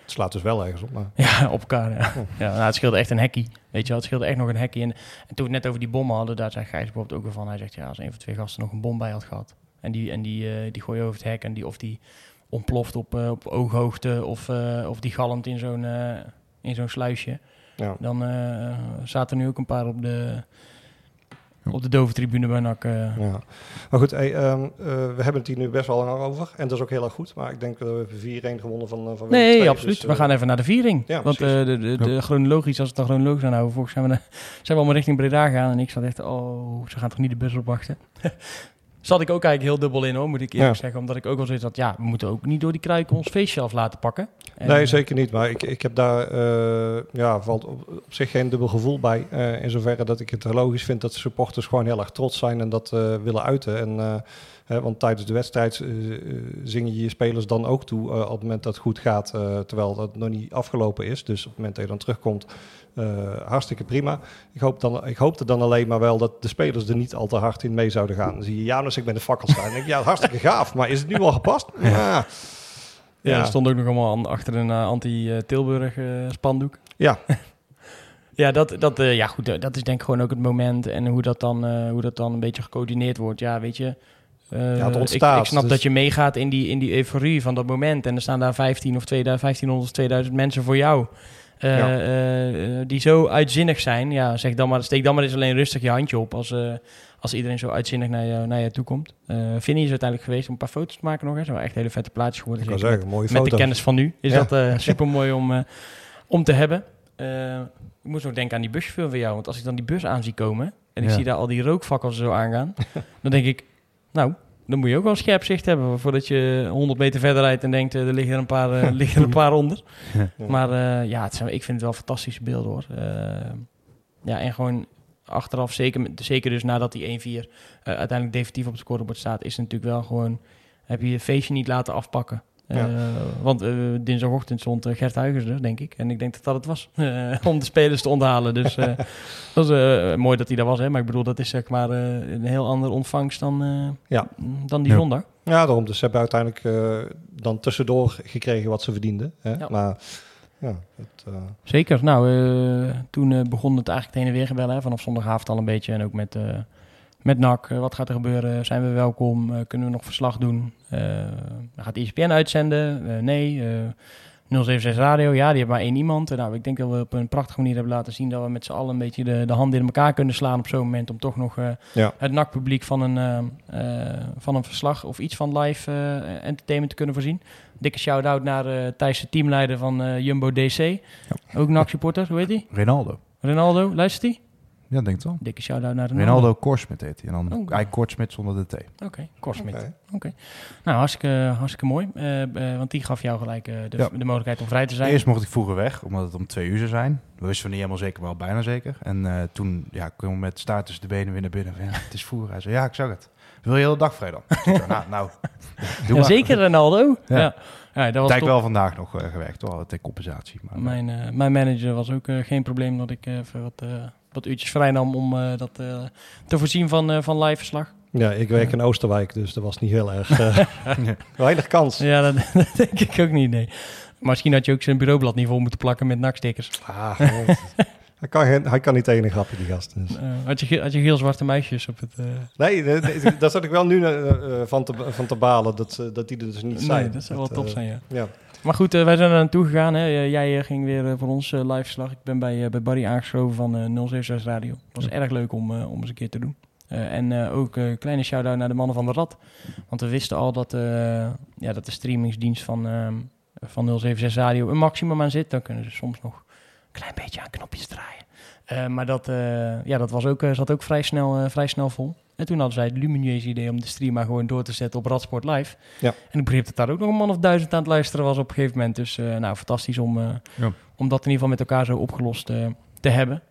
het slaat dus wel ergens op. Maar, Ja, op elkaar. Ja. Ja, nou, het scheelde echt een hekkie. Weet je wel, het scheelde echt nog een hekkie. En, en toen we het net over die bommen hadden, daar zei Gijs bijvoorbeeld ook van. Hij zegt, ja, als een van twee gasten nog een bom bij had gehad. En die, en die, eh, die gooi je over het hek en die, of die ontploft op, eh, op ooghoogte of, eh, of die galmt in zo'n eh, in zo'n sluisje. ja. Dan eh, zaten er nu ook een paar op de, op de dove tribune bij NAC. eh. Ja. Maar goed, hey, ehm, eh, we hebben het hier nu best wel lang over. En dat is ook heel erg goed. Maar ik denk dat we hebben 4-1 gewonnen van, eh, van Nee, II, absoluut. dus, we gaan even naar de viering. ja, Want eh, de, de, de chronologisch, als we het dan chronologisch aanhouden, volgens zijn we, naar- zijn we allemaal richting Breda gegaan. En ik zat echt, oh, ze gaan toch niet de bus opwachten? zat ik ook eigenlijk heel dubbel in hoor, moet ik eerlijk Ja. zeggen. Omdat ik ook wel zoiets had, ja, we moeten ook niet door die kruiken ons feestje af laten pakken. En, Nee, eh, zeker niet. Maar ik, ik heb daar eh, ja, valt op, op zich geen dubbel gevoel bij. eh, in zoverre dat ik het logisch vind dat de supporters gewoon heel erg trots zijn en dat willen uiten. En, hè, want tijdens de wedstrijd eh, eh, zing je je spelers dan ook toe op het moment dat het goed gaat. terwijl dat nog niet afgelopen is. Dus op het moment dat je dan terugkomt, eh, hartstikke prima. Ik, hoop dan, ik hoopte dan alleen maar wel dat de spelers er niet al te hard in mee zouden gaan. Dan zie je Janus, ik ben de fakkel staan. Denk ik, ja, hartstikke gaaf. Maar is het nu al gepast? Ja. Ja, er stond ook nog allemaal achter een eh, anti-Tilburg eh, spandoek. Ja. Ja, dat, dat, ja, goed, dat is denk ik gewoon ook het moment en hoe dat dan, hoe dat dan een beetje gecoördineerd wordt. Ja, weet je. Ja, ik, ontstaat, ik snap dus- dat je meegaat in die, in die euforie van dat moment. En er staan daar 15 of 2000, 1500 of 2000 mensen voor jou. Eh, Ja. eh, eh, die zo uitzinnig zijn. Ja, zeg dan maar, steek dan maar eens alleen rustig je handje op als, als iedereen zo uitzinnig naar je, naar je toe komt. Vinnie is uiteindelijk geweest om een paar foto's te maken nog. Hè. Zo echt hele vette plaatjes geworden. Ik kan zeggen, mooie met de kennis van nu is Ja. dat super mooi om, om te hebben. Ik moest ook denken aan die buschauffeur van jou. Want als ik dan die bus aan zie komen en ik Ja. zie daar al die rookvakkels zo aangaan, dan denk ik, nou, dan moet je ook wel scherp zicht hebben voordat je 100 meter verder rijdt en denkt, eh, er liggen er een paar, eh, liggen er een paar onder. Maar eh, ja, het zijn, ik vind het wel fantastische beelden hoor. Ja, en gewoon achteraf, zeker, zeker dus nadat die 1-4 eh, uiteindelijk definitief op het scorebord staat, is het natuurlijk wel gewoon, heb je je feestje niet laten afpakken. Eh, want eh, dinsdagochtend stond eh, Gert Huygens er, denk ik. En ik denk dat dat het was, om de spelers te onthalen. Dus dat is mooi dat hij daar was. Hè? Maar ik bedoel, dat is zeg maar een heel andere ontvangst dan, Ja. dan die Ja. zondag. Ja, daarom. Dus ze hebben uiteindelijk dan tussendoor gekregen wat ze verdienden. Hè? Ja. Maar ja, het, Zeker. Nou, toen begon het eigenlijk heen en weer gebellen. Hè, vanaf zondagavond al een beetje. En ook met, met NAC. Eh, wat gaat er gebeuren? Zijn we welkom? Eh, kunnen we nog verslag doen? Eh gaat ESPN uitzenden? Nee. Eh 076 Radio, ja, die hebben maar één iemand. Nou, ik denk dat we op een prachtige manier hebben laten zien... dat we met z'n allen een beetje de, de handen in elkaar kunnen slaan op zo'n moment... om toch nog eh, Ja. het NAC-publiek van, een eh, eh, van een verslag... of iets van live entertainment te kunnen voorzien. Dikke shout-out naar eh Thijs, de teamleider van eh, Jumbo DC. Ook NAC-supporter, hoe heet hij? Ronaldo. Ronaldo, luistert hij? Ja, denk het wel. Dikke shout-out naar Ronaldo. Ronaldo Korsmit heet hij. En dan Oh. eigenlijk Kortsmit zonder de T. Oké, Korsmit. Oké. Oké. Nou, hartstikke, hartstikke mooi. Eh, eh, want die gaf jou gelijk eh, de, Ja. de mogelijkheid om vrij te zijn. Eerst mocht ik vroeger weg, omdat het om twee uur zou zijn. We wisten niet helemaal zeker, maar al bijna zeker. En eh, toen ja, kwam ik met staart tussen de benen weer naar binnen. Van, Ja, het is vroeger. Hij zei, ja, ik zag het. Wil je de hele dag vrij dan? Ik nou, nou, doe Ja, maar. zeker Ronaldo. Ja. Ja. Ja. dat was top. wel vandaag nog eh, gewerkt, hoor, ter compensatie. Maar, Mijn, mijn manager was ook geen probleem dat ik even wat, eh, wat uurtjes vrij nam om eh, dat eh, te voorzien van, eh, van live verslag. ja, ik werk in Oosterwijk, dus dat was niet heel erg... weinig kans. Ja, dat, dat denk ik ook niet, nee. Maar misschien had je ook zijn bureaublad niet vol moeten plakken met nakstickers. Ah, hij, kan, geen- hij kan niet tegen een grapje, die gast. Dus. Had, je, had je geel zwarte meisjes op het... Nee, daar zat ik wel nu van, te, van te balen, dat, dat die er dus niet zijn. nee, dat zou wel Dat, top zijn, ja. Ja. Maar goed, eh, wij zijn er naartoe gegaan. Hè. Eh, Jij eh, ging weer voor ons live verslag. Ik ben bij, bij Barry aangeschoven van eh 076 Radio. Het was erg leuk om, om eens een keer te doen. En ook een kleine shout-out naar de mannen van de Rad. Want we wisten al dat, ja, dat de streamingsdienst van, ehm, van 076 Radio een maximum aan zit. Dan kunnen ze soms nog een klein beetje aan knopjes draaien. Eh, maar dat, eh, ja, dat was ook, eh, zat ook vrij snel, vrij snel vol. En toen hadden zij het lumineuze idee om de stream maar gewoon door te zetten op Radsport Live. Ja. En ik begreep dat daar ook nog een man of duizend aan het luisteren was op een gegeven moment. Dus nou, fantastisch om, Ja. om dat in ieder geval met elkaar zo opgelost te hebben.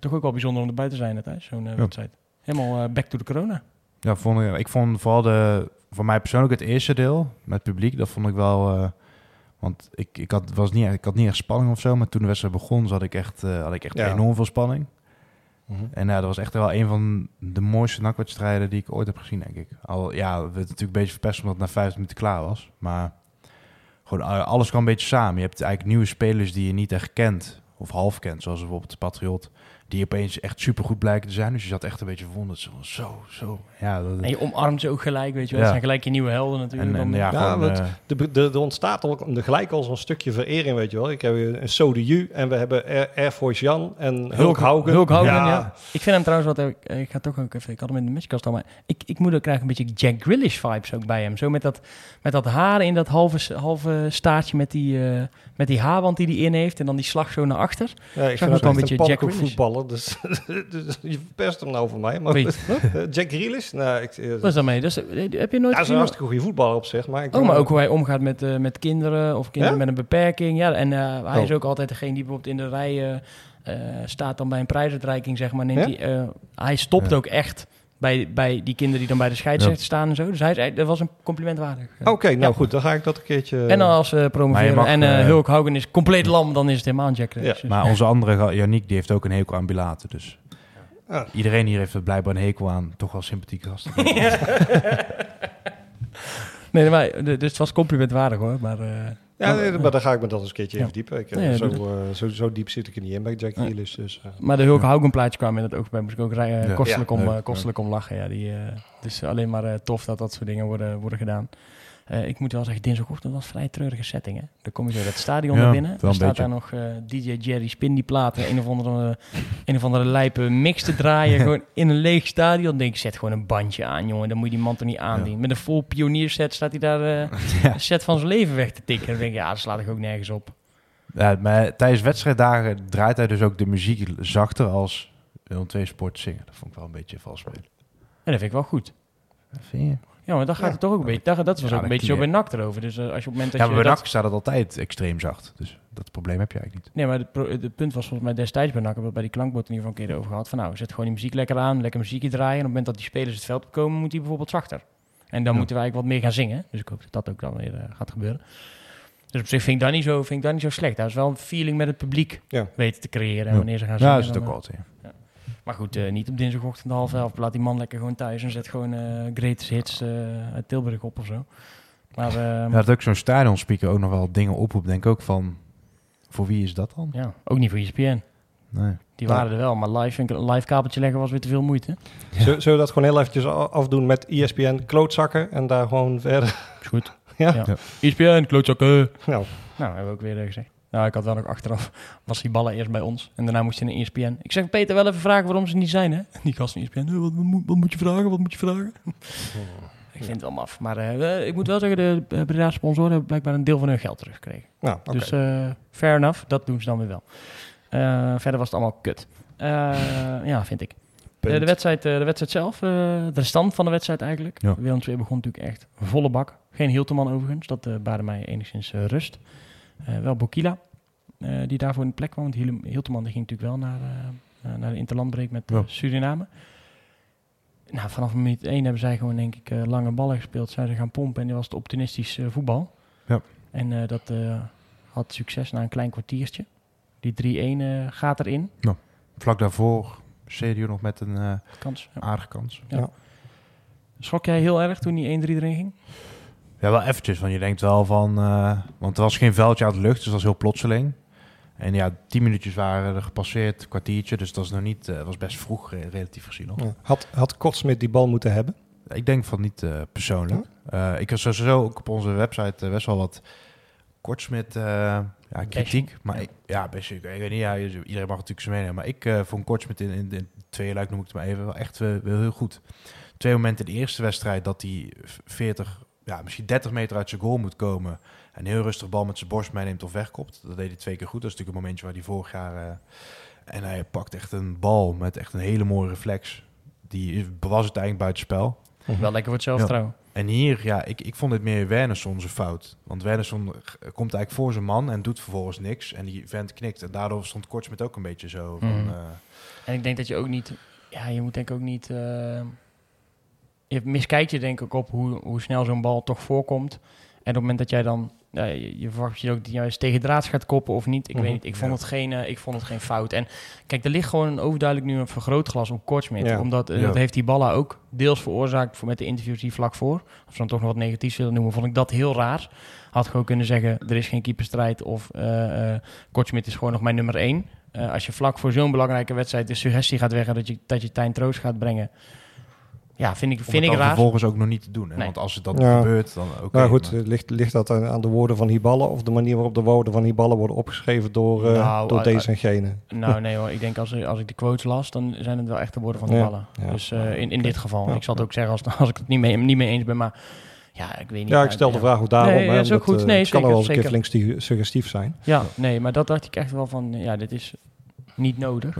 Toch ook wel bijzonder om erbij te zijn, thuis, zo'n Ja. wedstrijd. Helemaal back to the corona. Ja, vond ik, ik vond vooral de, voor mij persoonlijk het eerste deel met publiek, dat vond ik wel. Eh, want ik, ik, had, was niet, ik had niet echt spanning of zo, maar toen de wedstrijd begon, zat ik echt, eh, had ik echt Ja. enorm veel spanning. Mhm. En ja, dat was echt wel een van de mooiste nakwedstrijden die ik ooit heb gezien, denk ik. Al ja, we werd natuurlijk een beetje verpest omdat het na vijf minuten klaar was. Maar gewoon eh, alles kwam een beetje samen. Je hebt eigenlijk nieuwe spelers die je niet echt kent, of half kent, zoals bijvoorbeeld de Patriot. Die opeens echt supergoed blijken te zijn. Dus je zat echt een beetje verwonderd. Zo, zo, zo. Ja, dat, En je omarmt ze ook gelijk, weet je wel. Ja. Zijn gelijk je nieuwe helden natuurlijk. en, en Dan- ja, Ja, gewoon, wat- eh, De, de, er ontstaat al de gelijk al zo'n stukje verering, weet je wel. Ik heb een Sode Ju en we hebben Air, Air Force Jan en Hulk Haugen. Hulk Hogan, ja. Ik vind hem trouwens wat... eh, Ik ga toch ook even... Ik had hem in de matchkast al, maar ik, ik moet ook krijgen een beetje Jack Grealish vibes ook bij hem. Zo met dat, met dat haar in dat halve, halve staartje met die, eh, met die haarband die hij in heeft. En dan die slag zo naar achter. Ja, ik Zag vind ook wel een beetje Jack pannenkoek voetballer. Dus, dus je verpest hem nou voor mij. Maar? Eh, Jack Grealish? Nou, ik, eh, Wat is dat mee? Dus, eh, heb je nooit ja, dat is een hartstikke goede voetballer op zich. Maar ik Oh, maar ook hoe hij omgaat met, eh, met kinderen of kinderen Ja? met een beperking. Ja, en eh, hij Oh. is ook altijd degene die bijvoorbeeld in de rij eh, eh, staat dan bij een prijsuitreiking, zeg maar. Neemt Ja? hij, eh, hij stopt Ja. ook echt bij, bij die kinderen die dan bij de scheidsrechter staan en zo. Dus hij, dat was een compliment waardig. Oké, nou Ja. goed, dan ga ik dat een keertje... En dan als we je promoveren mag, en eh eh, Hulk Hogan is compleet lam, dan is het helemaal een Jack Grealish. Ja, Dus- maar onze andere, Yannick, die heeft ook een hekel aan Bilater. Dus iedereen hier heeft er blijkbaar een hekel aan. Toch wel sympathieke gasten. Nee, maar, eh, dus het was complimentwaardig hoor. Maar, eh, Ja, nee, maar dan ga ik me dat eens een keertje Ja. even diepen. Ik, eh, Nee, zo, eh, zo, zo diep zit ik er niet in bij Jack. Grealish. Dus, eh, Maar de Hulk Hogan plaatje kwam in het oog bij. Moest ik ook rij- Ja. kostelijk, Ja, om, kostelijk om lachen. Ja, die, eh, het is alleen maar eh, tof dat dat soort dingen worden, worden gedaan. Eh, ik moet wel zeggen, dinsdagochtend was een vrij treurige setting. Hè? Dan kom je zo dat stadion Ja, naar binnen. Dan staat beetje. daar nog eh, DJ Jerry Spin die platen. Een of andere, een of andere lijpe mix te draaien. gewoon in een leeg stadion. Dan denk ik, zet gewoon een bandje aan, jongen. Dan moet je die man toch niet aandienen. Met een vol pionierset staat hij daar ja. een set van zijn leven weg te tikken. Dan denk ik, ja, dat slaat ik ook nergens op. Ja, maar tijdens wedstrijddagen draait hij dus ook de muziek zachter als Willem 2 Sport zingen. Dat vond ik wel een beetje vals spelen. En dat vind ik wel goed. Vind je? Ja, maar dan gaat Ja. het toch ook een beetje. Dat, dat was Ja, ook een beetje zo bij NAC erover. Dus eh, als je op het moment dat Ja, je maar bij dat- NAC staat het altijd extreem zacht. Dus dat probleem heb je eigenlijk niet. Nee, maar het, punt was volgens mij destijds bij NAC, hebben we bij die klankbord in ieder geval een keer over gehad. Van nou, zet gewoon die muziek lekker aan, lekker muziekje draaien. En op het moment dat die spelers het veld opkomen, moet die bijvoorbeeld zachter. En dan Ja. moeten wij eigenlijk wat meer gaan zingen. Dus ik hoop dat dat ook dan weer eh, gaat gebeuren. Dus op zich vind ik dat niet zo, vind ik dat niet zo slecht. Dat is wel een feeling met het publiek weten te creëren. En wanneer ze gaan zingen. Ja, dat is het ook eh. Maar goed, eh, niet op dinsdagochtend half elf. Laat die man lekker gewoon thuis en zet gewoon eh greatest hits eh, uit Tilburg op of zo. Maar eh, Ja, ja, dat ook zo'n stadionspeaker ook nog wel dingen oproept. Denk ik ook van, voor wie is dat dan? ook niet voor ESPN. Nee. Die Ja. waren er wel, maar live, een live kabeltje leggen was weer te veel moeite. Zullen, zullen we dat gewoon heel eventjes afdoen met ESPN klootzakken en daar gewoon verder... Is goed. Ja? Ja. Ja. ESPN, klootzakken. Nou, Nou, hebben we ook weer gezegd. Nou, ik had wel nog achteraf, was die ballen eerst bij ons. En daarna moest je naar ESPN. Ik zeg Peter wel even vragen waarom ze niet zijn, hè? Die gast van ESPN, "Eh, wat, wat, moet- wat moet je vragen, wat moet je vragen? ik vind het wel maf. Maar eh, ik moet wel zeggen, de uh, Breda sponsoren hebben blijkbaar een deel van hun geld teruggekregen. nou oké. Dus eh, fair enough, dat doen ze dan weer wel. Eh, verder was het allemaal kut. Eh, ja, vind ik. De, de, wedstrijd, eh, de wedstrijd zelf, eh, de stand van de wedstrijd eigenlijk. Ja. Willem II begon natuurlijk echt volle bak. Geen Hilterman overigens, dat eh baarde mij enigszins rust. Eh, wel Bokila, eh, die daarvoor in de plek kwam. Want die ging natuurlijk wel naar, eh, naar de interlandbreek met Ja. Suriname. Nou, vanaf minuut 1 hebben zij gewoon denk ik lange ballen gespeeld. Zijn ze gaan pompen en die was het optimistisch voetbal. Ja. En dat had succes na een klein kwartiertje. Die 3-1 eh, gaat erin. Vlak daarvoor CDU nog met een Kans. Ja. aardige kans. Schrok jij heel erg toen die 1-3 erin ging? Ja, wel eventjes, want je denkt wel van... eh, want er was geen veldje uit de lucht, dus dat was heel plotseling. En ja, tien minuutjes waren er gepasseerd, kwartiertje. Dus dat was nog niet... eh, was best vroeg, re- relatief gezien nog. Ja. Had, had Kortsmit die bal moeten hebben? Ik denk van niet eh, persoonlijk. Eh, ik had sowieso ook op onze website best wel wat kortsmit eh ja, kritiek. Maar Ja. ik, ja, best, ik, ik weet niet, ja, iedereen mag natuurlijk zijn mening. Maar ik eh vond kortsmit in, in, tweede luik, noem ik het maar even, wel echt wel heel goed. Twee momenten in de eerste wedstrijd dat hij 40, ja, misschien 30 meter uit zijn goal moet komen. En heel rustig bal met zijn borst meeneemt of wegkopt. Dat deed hij twee keer goed. Dat is natuurlijk een momentje waar hij vorig jaar... eh, en hij pakt echt een bal met echt een hele mooie reflex. Die was het eigenlijk buitenspel. Wel lekker voor het zelfvertrouwen. En hier, ja, ik, ik vond het meer Wernersson zijn fout. Want Wernersson eh, komt eigenlijk voor zijn man en doet vervolgens niks. En die vent knikt. En daardoor stond Kortsmit ook een beetje zo van... Mhm. eh, En ik denk dat je ook niet... Ja, je moet denk ik ook niet... eh, je miskijkt je denk ik op hoe, hoe snel zo'n bal toch voorkomt. En op het moment dat jij dan... ja, je, je verwacht je ook je juist tegen draads gaat koppen of niet. Ik Mhm, weet niet. Ik vond, ja. het geen, eh, ik vond het geen fout. En kijk, er ligt gewoon een overduidelijk nu een vergrootglas op Kortsmit. Ja. Omdat eh, dat heeft die ballen ook deels veroorzaakt voor met de interviews die vlak voor. Als we dan toch nog wat negatiefs willen noemen, vond ik dat heel raar. Had gewoon kunnen zeggen, er is geen keeperstrijd of eh Kortsmit is gewoon nog mijn nummer één. Als je vlak voor zo'n belangrijke wedstrijd de suggestie gaat weg dat je, dat je Tijn Troost gaat brengen. Ja, vind ik, om vind het ik raar. vervolgens ook nog niet te doen. Hè? Nee. Want als het dat Ja. gebeurt, dan oké. nou goed, maar- eh, ligt, ligt dat aan, de woorden van Hiballa of de manier waarop de woorden van Hiballa worden opgeschreven door, eh, Nou, door eh, deze en gene? Nou nee hoor, ik denk als, als ik de quotes las, dan zijn het wel echte woorden van de Ja, ballen. ja. Dus eh, in, in dit geval. Ja. Ik zal het ook zeggen als, als ik het niet mee, niet mee eens ben, maar ja, ik weet niet. Ja, ik stel de ja. vraag ook daarom. Nee, hè, dat is ook omdat, goed. eh, Nee, het kan zeker, wel eens een keer flink sti- suggestief zijn. Ja, nee, maar dat dacht ik echt wel van, ja, dit is niet nodig.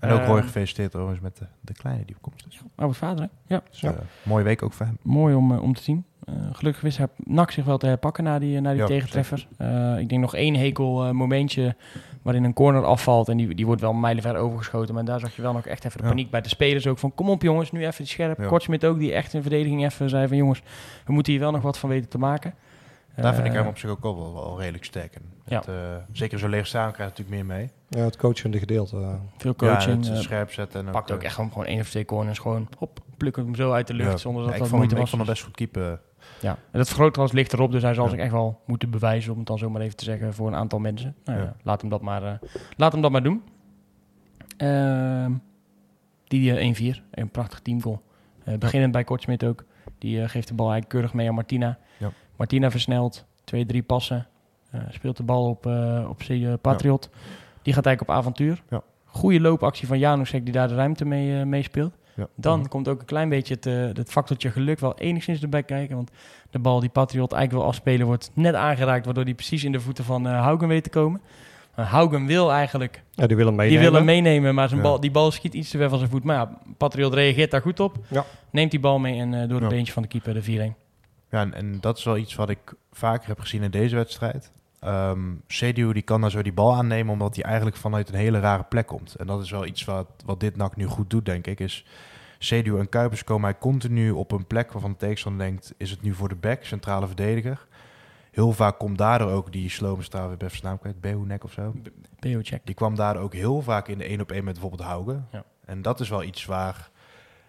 En ook Roy eh, gefeliciteerd overigens met de, de kleine die op komst is. Oh, wat vader, hè? Ja, Dus, Ja. eh, mooie week ook voor hem. mooi om, eh, om te zien. Eh, gelukkig wist hij NAC zich wel te herpakken na die, na die Ja, tegentreffer. Ik denk nog één hekel momentje waarin een corner afvalt. En die, die wordt wel mijlenver overgeschoten. Maar daar zag je wel nog echt even de Ja. paniek bij de spelers ook. Van kom op jongens, nu even scherp. Ja. Kortsmit ook, die echt in verdediging even zei van jongens, we moeten hier wel nog wat van weten te maken. Daar vind ik Eh, hem op zich ook al wel, wel redelijk sterk in. Het, eh, zeker zo'n leeg staan krijgt natuurlijk meer mee. Ja, het coachende gedeelte. eh. Veel Ja, coaching. het eh, scherp zetten. En pakt ook echt gewoon, één of twee corners. Gewoon hop, plukken hem zo uit de lucht ja. zonder dat Ja, dat vond moeite hem, ik was. vond hem best goed keeper. Ja, en dat vergrootglas ligt erop, dus hij zal Ja. zich echt wel moeten bewijzen, om het dan zo maar even te zeggen, voor een aantal mensen. Nou, ja. Ja. laat, hem dat maar, eh, laat hem dat maar doen. Ehm, die eh, 1-4, een prachtig teamgoal. Eh beginnend bij Kortsmit ook. Die eh, geeft de bal eigenlijk keurig mee aan Martina. Martina versnelt, twee, drie passen. Eh, speelt de bal op, eh op eh, Patriot. Die gaat eigenlijk op avontuur. Ja. Goede loopactie van Janusek die daar de ruimte mee meespeelt. Ja. Dan komt ook een klein beetje het, het factortje geluk wel enigszins erbij kijken. Want de bal die Patriot eigenlijk wil afspelen wordt net aangeraakt. Waardoor die precies in de voeten van Haugen weet te komen. Maar Haugen wil eigenlijk, Ja, die willen die meenemen. wil hem meenemen. Maar zijn Ja. bal, die bal schiet iets te ver van zijn voet. Maar ja, Patriot reageert daar goed op. Ja. Neemt die bal mee en door het beentje van de keeper de 4-1. Ja, en, en dat is wel iets wat ik vaker heb gezien in deze wedstrijd. CDU die kan daar zo die bal aannemen, omdat hij eigenlijk vanuit een hele rare plek komt. En dat is wel iets wat, wat dit NAC nu goed doet, denk ik. Is CDU en Kuipers komen hij continu op een plek waarvan de tegenstander denkt... is het nu voor de back, centrale verdediger? Heel vaak komt daardoor ook die slome straal, ik ben even zijn naam kwijt, of zo. PO-check. Die kwam daar ook heel vaak in de één op één met bijvoorbeeld Haugen. Ja. En dat is wel iets waar...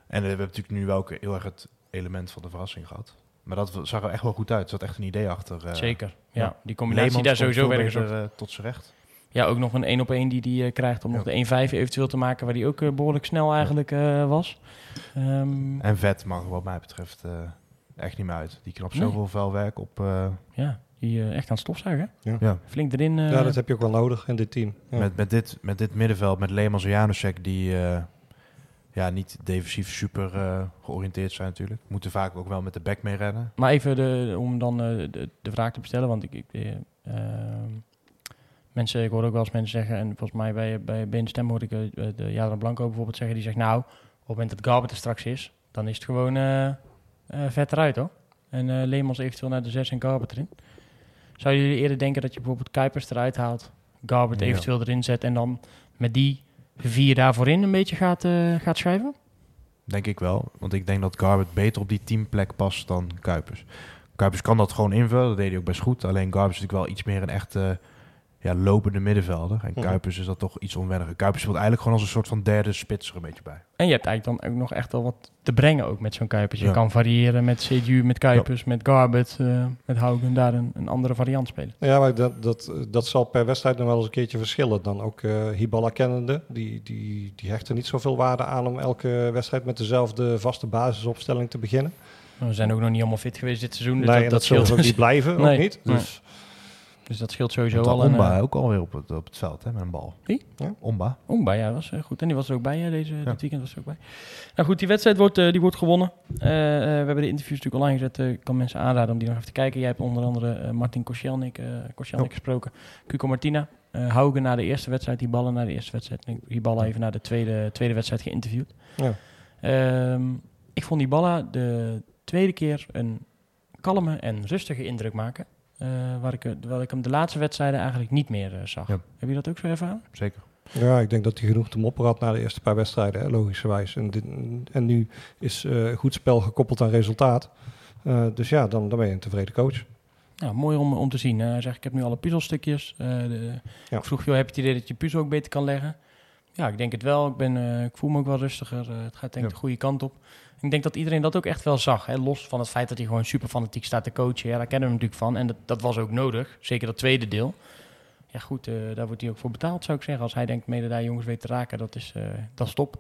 En we hebben natuurlijk nu wel heel erg het element van de verrassing gehad. Maar dat zag er echt wel goed uit. Er zat echt een idee achter. eh, Zeker. Ja, ja. die combinatie Leemans daar sowieso beter, gezocht. eh, tot zijn recht. Ja, ook nog een 1 op 1 die die eh, krijgt om Ja. nog de 1-5 eventueel te maken, waar die ook eh, behoorlijk snel eigenlijk eh, was. Ehm, En vet mag wat mij betreft eh, echt niet meer uit. Die knapt Nee. zoveel vuilwerk op. eh, ja, die echt aan het stofzuigen. Ja. ja. Flink erin. eh, ja, dat heb je ook wel nodig in dit team. Ja. Met, met, dit, met dit middenveld, met Leemans en Janusek, die eh, ja, niet defensief super eh, georiënteerd zijn natuurlijk. Moeten vaak ook wel met de back mee rennen. Maar even de, om dan eh, de, de vraag te bestellen, want ik, ik, eh, ehm, mensen, ik hoor ook wel eens mensen zeggen, en volgens mij bij, bij BN Stem hoorde ik de Jadran Blanco bijvoorbeeld zeggen, die zegt nou, op het moment dat Garbert er straks is, dan is het gewoon vet eruit hoor. En eh Leemans eventueel naar de 6 en Garbert erin. Zouden jullie eerder denken dat je bijvoorbeeld Kuipers eruit haalt, Garbert Ja. eventueel erin zet en dan met die vier daarvoor in een beetje gaat, eh, gaat schuiven? Denk ik wel. Want ik denk dat Garbert beter op die teamplek past dan Kuipers. Kuipers kan dat gewoon invullen. Dat deed hij ook best goed. Alleen Garbers is natuurlijk wel iets meer een echte ja, lopende middenvelder. En Mhm. Kuipers is dat toch iets onwenniger. Kuipers speelt eigenlijk gewoon als een soort van derde spits er een beetje bij. En je hebt eigenlijk dan ook nog echt wel wat te brengen ook met zo'n Kuipers. Je Ja. kan variëren met CDU, met Kuipers, met Garbet, eh, met Haugen. Daar een, een andere variant spelen. Ja, maar dat, dat, dat zal per wedstrijd nog wel eens een keertje verschillen. Dan ook eh Hiballa kennende, die, die, die hechten niet zoveel waarde aan om elke wedstrijd met dezelfde vaste basisopstelling te beginnen. We zijn ook nog niet allemaal fit geweest dit seizoen. Dus nee, dat, dat dat zullen ze ook niet blijven, Nee, ook niet. nee. Dus dat scheelt sowieso al. Een, Omba eh, ook alweer op het, op het veld hè, met een bal. Wie? Ja. Omba. Omba, ja, was eh, goed. En die was er ook bij, hè, deze, dit weekend was er ook bij. Nou goed, die wedstrijd wordt, eh, die wordt gewonnen. We hebben de interviews natuurlijk online gezet. Ik kan mensen aanraden om die nog even te kijken. Jij hebt onder andere Martin Koscielnik, Koscielnik Ja. gesproken. Cuco Martina. Haugen na de eerste wedstrijd, die ballen na de eerste wedstrijd. En die ballen even na de tweede, tweede wedstrijd geïnterviewd. Ja. Ehm, ik vond die ballen de tweede keer een kalme en rustige indruk maken. Eh, waar, ik, waar ik hem de laatste wedstrijden eigenlijk niet meer eh, zag. Ja. Heb je dat ook zo ervaren? Zeker. ja, ik denk dat hij genoeg te mopperen had na de eerste paar wedstrijden, hè, logischerwijs. En, dit, en nu is eh, goed spel gekoppeld aan resultaat. Eh, dus ja, dan, dan ben je een tevreden coach. Ja, mooi om, om te zien. Hij zegt, ik heb nu alle puzzelstukjes. Eh, de, Ja. Ik vroeg, joh, heb je het idee dat je puzzel ook beter kan leggen? Ja, ik denk het wel. Ik, ben, eh, ik voel me ook wel rustiger. Het gaat denk ik Ja. de goede kant op. Ik denk dat iedereen dat ook echt wel zag. Hè? Los van het feit dat hij gewoon super fanatiek staat te coachen. Ja, daar kennen we hem natuurlijk van. En dat, dat was ook nodig. Zeker dat tweede deel. Ja goed, eh, daar wordt hij ook voor betaald, zou ik zeggen. Als hij denkt mede daar jongens weet te raken, dat is, eh, dat is top.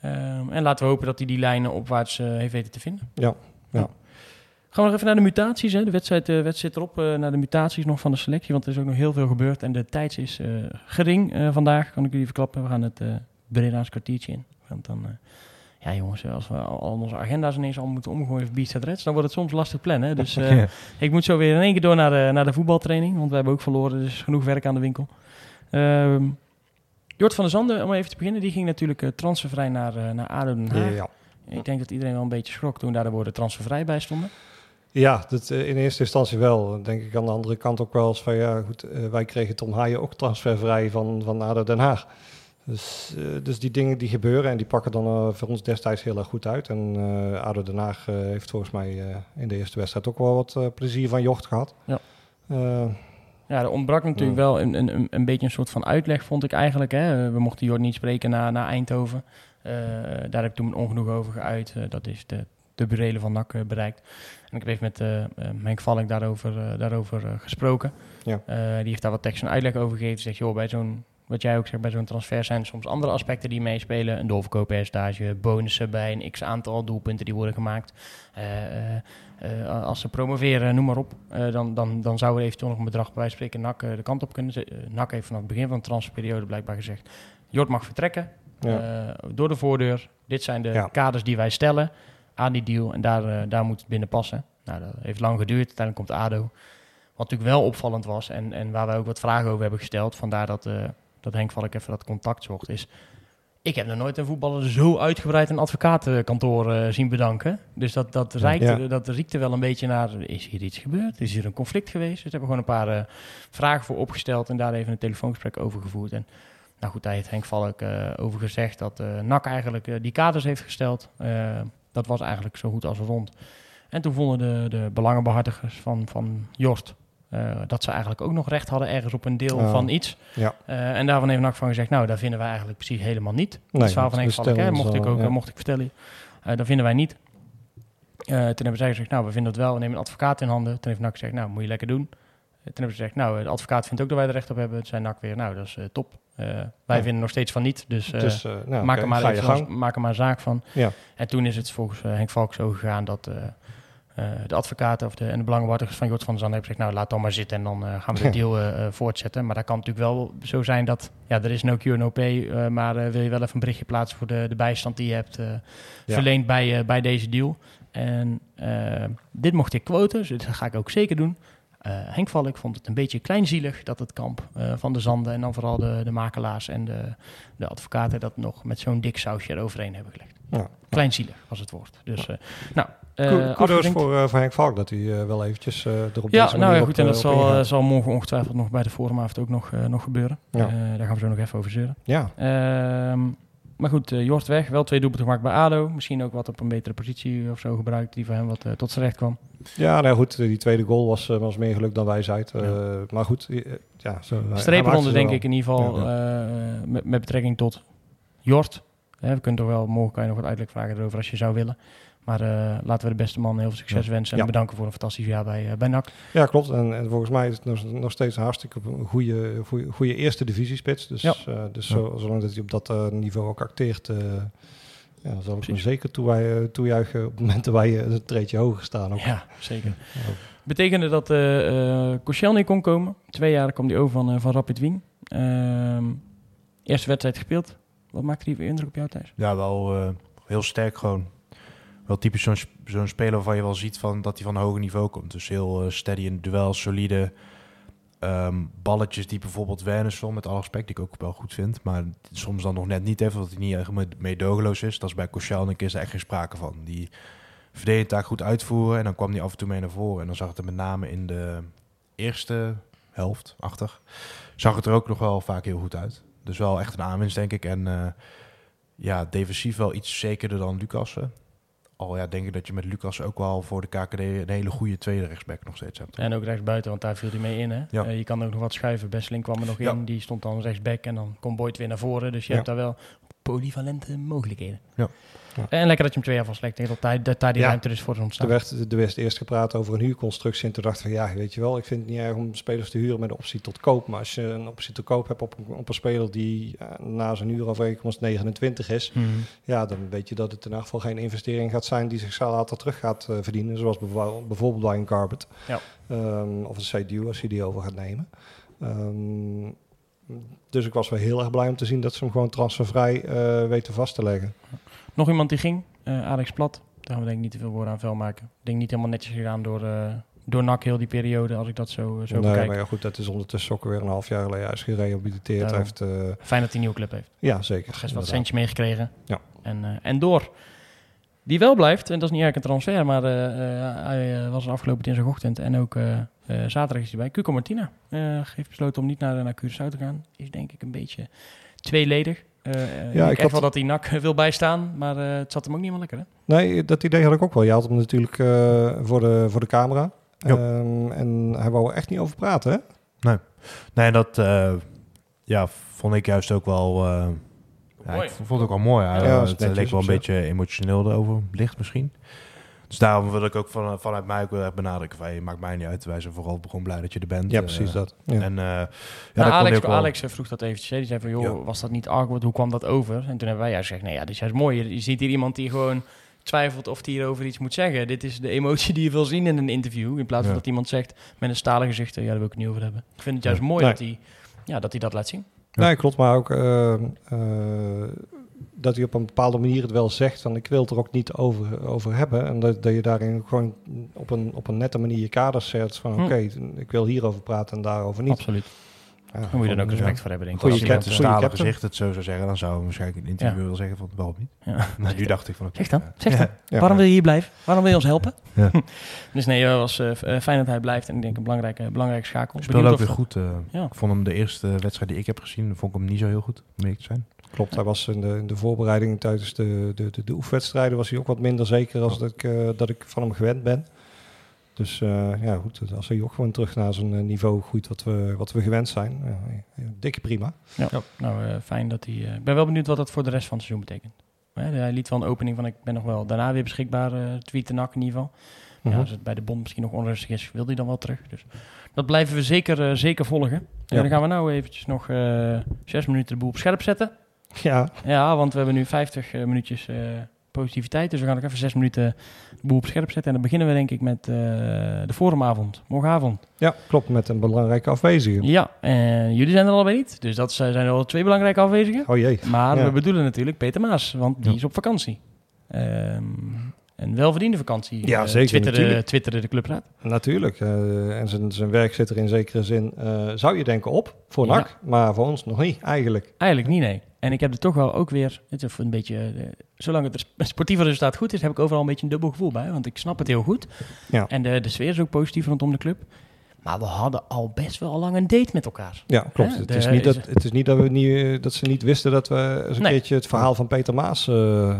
Ehm, en laten we hopen dat hij die lijnen opwaarts eh, heeft weten te vinden. Ja, ja. Gaan we nog even naar de mutaties. Hè? De wedstrijd, wedstrijd zit erop naar de mutaties nog van de selectie. Want er is ook nog heel veel gebeurd. En de tijd is gering vandaag, kan ik jullie verklappen. We gaan het uh, Breda's kwartiertje in. Want dan, uh, ja jongens, als we al, onze agenda's ineens al moeten omgooien voor Beast Reds, dan wordt het soms lastig plannen. Dus uh, ja. ik moet zo weer in één keer door naar de, naar de voetbaltraining. Want we hebben ook verloren, dus genoeg werk aan de winkel. Uh, Jort van der Zanden, om even te beginnen, die ging natuurlijk uh, transfervrij naar, uh, naar ADO Den Haag. Ja. Ik denk dat iedereen wel een beetje schrok toen daar de woorden transfervrij bij stonden. Ja, dat, in eerste instantie wel. Dan denk ik aan de andere kant ook wel eens van ja, goed, wij kregen Tom Haaien ook transfervrij van, van ADO Den Haag. Dus, uh, dus die dingen die gebeuren en die pakken dan uh, voor ons destijds heel erg goed uit. En uh, ADO Den Haag heeft volgens mij in de eerste wedstrijd ook wel wat plezier van Jocht gehad. Ja. ja, er ontbrak natuurlijk ja. wel een, een, een beetje een soort van uitleg, vond ik eigenlijk. Hè. We mochten Jort niet spreken naar, naar Eindhoven. daar heb ik toen ongenoeg over geuit. dat is de, de burelen van NAC bereikt. En ik heb even met uh, Henk Valk daarover, daarover gesproken. Ja. die heeft daar wat tekst en uitleg over gegeven. Zegt, joh, bij zo'n, wat jij ook zegt, bij zo'n transfer zijn soms andere aspecten die meespelen. Een doorverkooppercentage, bonussen bij een x-aantal doelpunten die worden gemaakt. Uh, als ze promoveren, noem maar op, dan, dan, dan zou er eventueel nog een bedrag bij spreken NAC de kant op kunnen. NAC heeft vanaf het begin van de transferperiode blijkbaar gezegd, Jort mag vertrekken ja. door de voordeur. Dit zijn de ja. kaders die wij stellen aan die deal. En daar, daar moet het binnen passen. Nou, dat heeft lang geduurd. Uiteindelijk komt ADO. Wat natuurlijk wel opvallend was en, en waar wij ook wat vragen over hebben gesteld. Vandaar dat, dat Henk Valk even dat contact zocht. Is Ik heb nog nooit een voetballer zo uitgebreid een advocatenkantoor eh, zien bedanken. Dus dat, dat, Ja. dat riekte wel een beetje naar, is hier iets gebeurd? Is hier een conflict geweest? Dus daar hebben we gewoon een paar eh, vragen voor opgesteld en daar even een telefoongesprek over gevoerd. En nou goed, daar heeft Henk Valk eh, over gezegd dat NAC eigenlijk die kaders heeft gesteld. Dat was eigenlijk zo goed als rond. En toen vonden de, de belangenbehartigers van, van Jorst eh, dat ze eigenlijk ook nog recht hadden ergens op een deel van iets. Ja. Eh, en daarvan heeft NAC van gezegd, nou, daar vinden wij eigenlijk precies helemaal niet. Nee, het verhaal van Henk hè, mocht ik ook ja. eh, mocht ik vertellen. Dat vinden wij niet. Toen hebben zij gezegd, nou, we vinden het wel. We nemen een advocaat in handen. Toen heeft NAC gezegd, nou, moet je lekker doen. Toen hebben ze gezegd, nou, de advocaat vindt ook dat wij er recht op hebben. Toen zei NAC weer, nou, dat is top. Wij Ja. vinden nog steeds van niet. Dus, dus, nou, maak, er maar even een- maak er maar zaak van. Ja. En toen is het volgens Henk Valk zo gegaan dat de advocaten of de, en de van Jort van der Zand hebben gezegd, nou laat dan maar zitten en dan eh, gaan we de deal eh, eh, voortzetten. Maar dat kan natuurlijk wel zo zijn dat, ja, er is no cure, no pay, eh, maar eh, wil je wel even een berichtje plaatsen voor de, de bijstand die je hebt eh, verleend bij, eh, bij deze deal. En eh, dit mocht ik quoten, dus dat ga ik ook zeker doen. Eh, Henk Valk vond het een beetje kleinzielig dat het kamp eh, van de Zanden en dan vooral de, de makelaars en de, de advocaten dat nog met zo'n dik sausje eroverheen hebben gelegd. Ja. Kleinzielig was het woord. Dus, eh, nou, Kudos afgevinkt. voor, voor Henk Valk dat hij eh, wel eventjes erop Ja, nou op, goed. En dat zal, zal morgen ongetwijfeld nog bij de forumavond ook nog, nog gebeuren. Ja. Daar gaan we zo nog even over zeuren. ja, Ehm, maar goed, Jort weg. Wel twee doelpunten gemaakt bij ADO. Misschien ook wat op een betere positie of zo gebruikt die voor hem wat tot zijn recht kwam. ja nou goed, die tweede goal was, was meer geluk dan wijsheid. Ja. Maar goed, ja. Zo, ze denk wel. ik in ieder geval Ja, met, met betrekking tot Jort. Hè, we kunnen toch wel, morgen kan je nog wat uitleg vragen erover als je zou willen. Maar eh, laten we de beste man heel veel succes Ja. wensen en Ja. bedanken voor een fantastisch jaar bij, eh, bij NAC. Ja, klopt. En, en volgens mij is het nog, nog steeds een hartstikke goede, goede, goede eerste divisiespits. Dus, Ja. eh, dus zo, zolang dat hij op dat niveau ook acteert, ja, zal ik hem zeker toejuichen op het moment dat wij een treedje hoger staan. Ook. Ja, zeker. Betekende dat Koscielny kon komen. Twee jaar kwam hij over van, van Rapid Wien. Ehm, eerste wedstrijd gespeeld. Wat maakte die indruk op jou thuis? Ja, wel eh, heel sterk gewoon. Wel typisch zo'n sp- zo'n speler waarvan je wel ziet van, dat hij van een hoger niveau komt. Dus heel eh, steady in duel, solide. Ehm, balletjes die bijvoorbeeld Wernersson, met alle respect, die ik ook wel goed vind. Maar soms dan nog net niet even, omdat hij niet echt mee- meedogenloos is. Dat is bij Koscielnik is er echt geen sprake van. Die verdedigt taak goed uitvoeren en dan kwam hij af en toe mee naar voren. En dan zag het er met name in de eerste helft, achter, zag het er ook nog wel vaak heel goed uit. Dus wel echt een aanwinst, denk ik. En eh, ja, defensief wel iets zekerder dan Lucassen. Al ja, denk ik dat je met Lucas ook wel voor de KKD een hele goede tweede rechtsback nog steeds hebt. En ook rechtsbuiten, want daar viel hij mee in. Hè? Ja. Eh, je kan ook nog wat schuiven. Besseling kwam er nog Ja. in. Die stond dan rechtsback en dan komt Boyd weer naar voren. Dus je Ja. hebt daar wel polyvalente mogelijkheden. Ja. Ja. En lekker dat je hem twee jaar vastlegt. Dat daar, dat daar die Ja. ruimte dus voor is Er ontstaan. werd, er werd eerst gepraat over een huurconstructie. En toen dacht ik van ja, weet je wel, ik vind het niet erg om spelers te huren met een optie tot koop. Maar als je een optie tot koop hebt op, op een speler die eh, na zijn huurovereenkomst 29 is, Mhm. ja, dan weet je dat het in ieder geval geen investering gaat zijn die zich later terug gaat eh, verdienen. Zoals bijvo- bijvoorbeeld bij een Carpet. Ja. Ehm, of een Seydoux als hij die over gaat nemen. Ehm, dus ik was wel heel erg blij om te zien dat ze hem gewoon transfervrij eh, weten vast te leggen. Nog iemand die ging, eh, Alex Plat. Daar gaan we denk ik niet te veel woorden aan vuil maken. Ik denk niet helemaal netjes gedaan door, eh door NAC heel die periode, als ik dat zo, zo nee, bekijk. maar ja, goed, dat is ondertussen ook weer een half jaar geleden. Hij is gerehabiliteerd. Hij Daarom. heeft, eh, Fijn dat hij een nieuwe club heeft. ja, zeker. Gisteren wat centje meegekregen. Ja. En, eh, en door. Die wel blijft, en dat is niet eigenlijk een transfer, maar eh, eh, hij eh, was afgelopen dinsdagochtend en ook eh, eh, zaterdag is hij bij. Cuco Martina eh, heeft besloten om niet naar, naar Curaçao te gaan. Is denk ik een beetje tweeledig. Eh eh, Ja, ik had- wel dat hij NAC wil bijstaan, maar eh, het zat hem ook niet helemaal lekker. Hè? Nee, dat idee had ik ook wel. Je had hem natuurlijk eh, voor, de, voor de camera. Ehm, en hij wou er echt niet over praten, hè? Nee, dat eh, ja, vond ik juist ook wel... eh, ja, Mooi. ik vond het ook wel mooi. Hij, Ja, dat het leek wel een beetje emotioneel erover, licht misschien. Dus daarom wil ik ook van, vanuit mij ook wel echt benadrukken. Van, hey, maakt mij niet uit. Wij zijn vooral gewoon blij dat je er bent. Ja, Eh, precies dat. Ja. En eh, ja, Nou, Alex, wel- Alex eh, vroeg dat eventjes. hè. Die zei van, joh, Ja. was dat niet awkward? Hoe kwam dat over? En toen hebben wij juist gezegd, nee, ja, dit is juist mooi. Je, je ziet hier iemand die gewoon twijfelt of hij hierover iets moet zeggen. Dit is de emotie die je wil zien in een interview. In plaats van Ja. dat iemand zegt met een stalen gezicht, eh, ja, daar wil ik het niet over hebben. Ik vind het juist mooi Nee. dat, hij, ja, dat hij dat laat zien. Nee, klopt. Maar ook eh, eh, dat hij op een bepaalde manier het wel zegt. Van ik wil het er ook niet over, over hebben. En dat, dat je daarin gewoon op een, op een nette manier je kaders zet. Van Hm. oké, ik wil hierover praten en daarover niet. Absoluut. Ja, Daar moet je dan ook respect voor hebben, denk ik. Goeie Als je met een stalen gezicht het zo zou zeggen, dan zou hij waarschijnlijk in een interview Ja. willen zeggen van waarom niet. ja. Maar nu dacht ik van oké. Zeg dan, ja. zeg dan. Ja. Ja. Waarom wil je hier blijven? Waarom wil je ons helpen? Ja. dus nee, het was eh, eh, fijn dat hij blijft. En ik denk een belangrijke, belangrijke schakel. Speelde ook weer goed. eh. Ja. Ik vond hem de eerste wedstrijd die ik heb gezien, vond ik hem niet zo heel goed, om eerlijk te zijn. Klopt, hij was in de, in de voorbereiding tijdens de, de, de, de oefenwedstrijden was hij ook wat minder zeker als dat ik, eh, dat ik van hem gewend ben. Dus eh, ja, goed, als hij ook gewoon terug naar zijn eh, niveau groeit wat we, wat we gewend zijn. Ja, ja, dikke prima. Ja, nou eh, fijn dat hij... eh, Ik ben wel benieuwd wat dat voor de rest van het seizoen betekent. Hè, hij liet wel een opening van ik ben nog wel daarna weer beschikbaar, eh tweet en nak in ieder geval. Ja, Mhm. als het bij de bond misschien nog onrustig is, wil hij dan wel terug. Dus dat blijven we zeker, zeker volgen. En Ja. dan gaan we nou eventjes nog eh, zes minuten de boel op scherp zetten. Ja, Ja, want we hebben nu 50 eh, minuutjes eh, positiviteit. Dus we gaan nog even zes minuten de boel op scherp zetten. En dan beginnen we denk ik met eh, de forumavond, morgenavond. ja, klopt, met een belangrijke afwezige. Ja, en jullie zijn er allebei niet. Dus dat zijn er al twee belangrijke afwezigen. Oh jee. Maar Ja. we bedoelen natuurlijk Peter Maas, want die Ja. is op vakantie. Ehm, een welverdiende vakantie. Ja, zeker, Twitterde, natuurlijk. twitterde de clubraad. Natuurlijk. en zijn, zijn werk zit er in zekere zin, zou je denken, op voor Ja. NAC. Maar voor ons nog niet, eigenlijk. Eigenlijk niet, nee. En ik heb er toch wel ook weer, het is een beetje, eh, zolang het sportieve resultaat goed is, heb ik overal een beetje een dubbel gevoel bij. Want ik snap het heel goed. Ja. En de, de sfeer is ook positief rondom de club. Maar we hadden al best wel lang een date met elkaar. Ja, klopt. Hè, het, de- is niet dat, het is niet dat, we niet, eh, dat ze niet wisten dat we eens een Nee. keertje het verhaal van Peter Maas eh,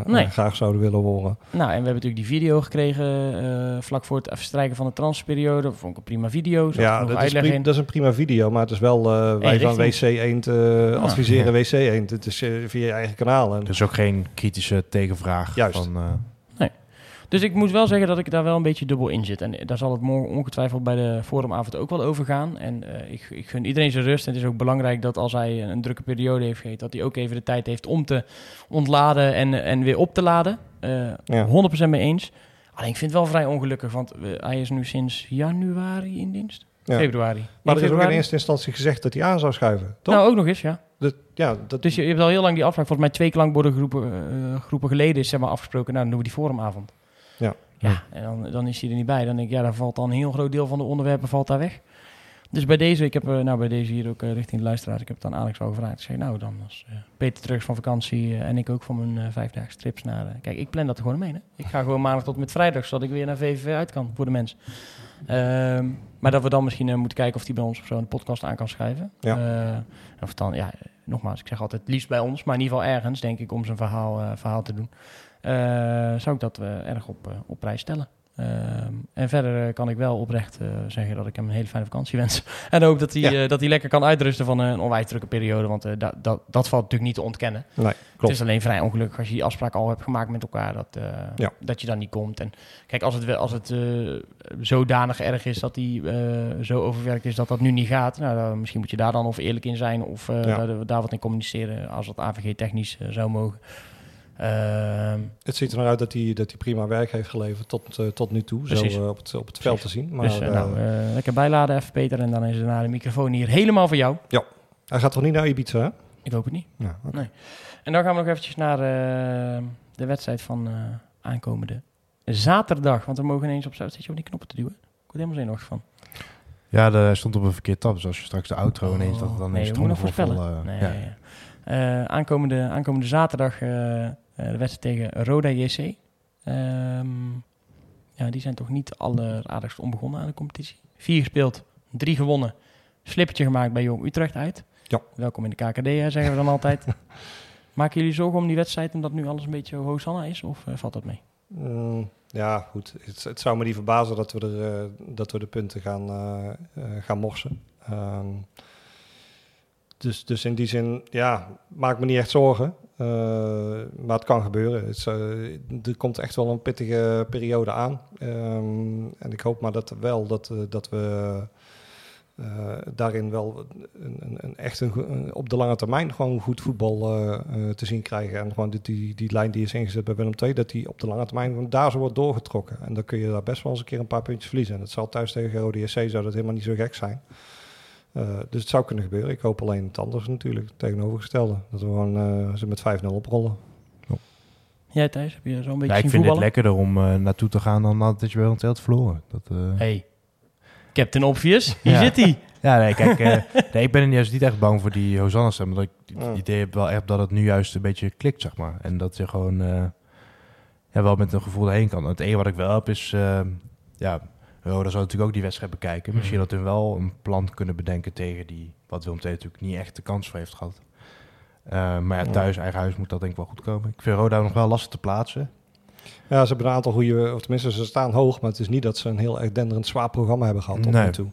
Nee. eh, graag zouden willen horen. Nou, en we hebben natuurlijk die video gekregen eh, vlak voor het verstrijken van de transferperiode. Vond ik een prima video. Zat Ja, dat is, uitleg pri- in. dat is een prima video, maar het is wel, eh, wij van. WC Eend eh, adviseren WC Eend. Het is via je eigen kanaal. En, Dus ook geen kritische tegenvraag. Juist. Van, eh, Dus ik moet wel zeggen dat ik daar wel een beetje dubbel in zit. En daar zal het morgen ongetwijfeld bij de forumavond ook wel over gaan. En eh, ik, ik gun iedereen zijn rust. En het is ook belangrijk dat als hij een drukke periode heeft gehad... dat hij ook even de tijd heeft om te ontladen en, en weer op te laden. Eh Ja. 100% mee eens. Alleen ik vind het wel vrij ongelukkig, want eh, hij is nu sinds januari in dienst. Ja. Februari. maar er is ook in eerste instantie gezegd dat hij aan zou schuiven. Toch? Nou, ook nog eens, ja. Dat, ja, dat, Dus je, je hebt al heel lang die afspraak. Volgens mij twee klankbordengroepen eh, groepen geleden is zeg maar afgesproken. Nou, dan doen we die forumavond. Ja. En dan, dan is hij er niet bij. Dan denk ik, ja, dan valt dan een heel groot deel van de onderwerpen valt daar weg. Dus bij deze, ik heb eh, nou bij deze hier ook eh, richting de luisteraars, ik heb het aan Alex al gevraagd. Ik zei, nou dan als eh, Peter terug van vakantie en ik ook van mijn vijfdaagse trips naar... kijk, ik plan dat er gewoon mee. Hè? Ik ga gewoon maandag tot en met vrijdag, zodat ik weer naar VVV uit kan voor de mensen. Ehm, maar dat we dan misschien moeten kijken of die bij ons of zo een podcast aan kan schrijven. Ja. Of dan, ja, nogmaals, ik zeg altijd liefst bij ons, maar in ieder geval ergens, denk ik, om zijn verhaal, verhaal te doen. Eh, zou ik dat eh, erg op, eh, op prijs stellen. Ehm, en verder kan ik wel oprecht zeggen dat ik hem een hele fijne vakantie wens. en ook dat hij, Ja. dat hij lekker kan uitrusten van een onwijs drukke periode. Want eh, dat, dat, dat valt natuurlijk niet te ontkennen. nee, Het klopt. is alleen vrij ongelukkig als je die afspraak al hebt gemaakt met elkaar. Dat, Ja. dat je dan niet komt. En kijk, als het, als het zodanig erg is dat hij zo overwerkt is dat dat nu niet gaat. Nou, dan, misschien moet je daar dan of eerlijk in zijn. Of Ja. daar, daar wat in communiceren als dat AVG technisch zou mogen. Ehm, Het ziet er naar uit dat hij, dat hij prima werk heeft geleverd tot, eh, tot nu toe. Precies. Zo eh, op, het, op het veld te zien. Maar dus eh, nou, eh, lekker bijladen even Peter. En dan is daarna de microfoon hier helemaal voor jou. hij gaat toch niet naar Ibiza, hè? Ik hoop het niet. Ja, oké. En dan gaan we nog eventjes naar eh, de wedstrijd van eh, aankomende zaterdag. Want we mogen ineens op zit je op die knoppen te duwen. Ik word helemaal zenuwachtig van. ja, de, hij stond op een verkeerd tab. Dus als je straks de outro ineens dat het dan Oh, nee, ineens we moeten nog voorspellen. eh, nee, ja. ja. Eh, aankomende, aankomende zaterdag de wedstrijd tegen Roda JC. Ehm, ja, die zijn toch niet alleraardigst onbegonnen aan de competitie. Vier gespeeld, drie gewonnen. Slippertje gemaakt bij Jong Utrecht uit. Ja. Welkom in de KKD, zeggen we dan altijd. Maken jullie zorgen om die wedstrijd omdat nu alles een beetje Hosanna is? Of eh, valt dat mee? Mm, ja, goed. Het, het zou me niet verbazen dat we, er, eh, dat we de punten gaan, eh, eh, gaan morsen. Ehm, dus, dus in die zin, ja, maak me niet echt zorgen. Eh, maar het kan gebeuren. Het eh, er komt echt wel een pittige periode aan. Ehm, en ik hoop maar dat wel dat, eh, dat we daarin wel een, een, een echt een, op de lange termijn gewoon goed voetbal te zien krijgen. En gewoon die, die, die lijn die is ingezet bij Willem II, dat die op de lange termijn daar zo wordt doorgetrokken. En dan kun je daar best wel eens een keer een paar puntjes verliezen. En dat zal thuis tegen Rode SC zou dat helemaal niet zo gek zijn. Eh, dus het zou kunnen gebeuren. Ik hoop alleen het anders natuurlijk, het tegenovergestelde. Dat we gewoon eh, ze met 5-0 oprollen. Jij Thijs, heb je zo'n beetje Ja, ik vind het lekkerder om eh, naartoe te gaan dan dat je bij een telt verloren. Dat, eh, Hey, Captain Obvious, hier Ja. zit hij. Ja, nee, kijk, eh, nee, ik ben juist niet echt bang voor die Hosanna-stem. Omdat ik het idee heb wel echt dat het nu juist een beetje klikt, zeg maar. En dat je gewoon eh, ja, wel met een gevoel heen kan. Het enige wat ik wel heb is, eh, ja, Roda zou natuurlijk ook die wedstrijd bekijken. Misschien dat hun wel een plan kunnen bedenken tegen die, wat Willem II natuurlijk niet echt de kans voor heeft gehad. Eh, maar ja, thuis, eigen huis moet dat denk ik wel goed komen. Ik vind Roda nog wel lastig te plaatsen. Ja, ze hebben een aantal goede, of tenminste ze staan hoog, maar het is niet dat ze een heel erg denderend zwaar programma hebben gehad tot Nee. nu toe.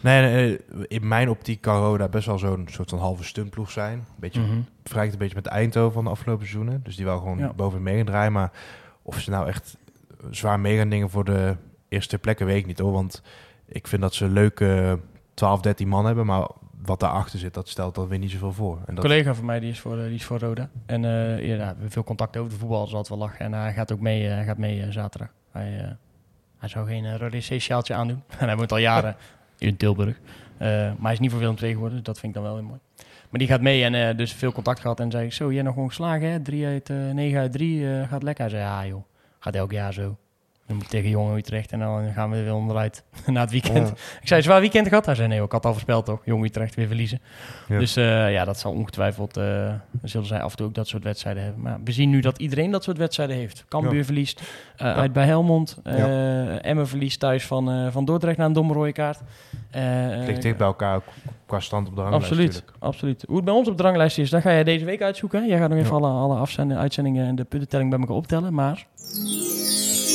Nee, nee, in mijn optiek kan Roda best wel zo'n soort van halve stuntploeg zijn. Beetje Mhm. vergelijkt een beetje met Eindhoven van de afgelopen seizoenen. Dus die wel gewoon Ja. boven mee gaan draaien. Maar of ze nou echt zwaar mee gaan dingen voor de eerste plekken, weet ik niet hoor. Want ik vind dat ze een leuke 12, 13 man hebben. Maar wat daarachter zit, dat stelt dan weer niet zoveel voor. En Een dat, collega van mij die is voor, eh, die is voor Roda. En eh, ja, we hebben veel contact over de voetbal, dus altijd wel lachen. En hij gaat ook mee, eh, hij gaat mee zaterdag. Hij, eh, hij zou geen uh, Roda sjaaltje aandoen. en hij woont al jaren in Tilburg. Eh, maar hij is niet voor Willem II geworden, dus dat vind ik dan wel heel mooi. Maar die gaat mee en eh, dus veel contact gehad. En zei ik, zo, jij nog gewoon geslagen hè? 3 uit, eh 9 uit 3, gaat lekker. Hij zei, ja joh, gaat elk jaar zo. Dan moet ik tegen Jongen Utrecht en dan gaan we er weer onderuit na het weekend. Ja. Ik zei, zwaar weekend gehad? Hij zei, nee ik had al voorspeld toch. Jong Utrecht weer verliezen. Ja. Dus eh, ja, dat zal ongetwijfeld, eh, zullen zij af en toe ook dat soort wedstrijden hebben. Maar we zien nu dat iedereen dat soort wedstrijden heeft. Cambuur Ja. verliest eh, uit bij Helmond. Emmen verliest thuis van, van Dordrecht na een domme rode kaart. Ligt dicht bij elkaar ook qua stand op de ranglijst Absoluut, natuurlijk. absoluut. Hoe het bij ons op de ranglijst is, dat ga jij deze week uitzoeken. Jij gaat nog even alle, alle afzendingen, uitzendingen en de puntentelling bij elkaar optellen. Maar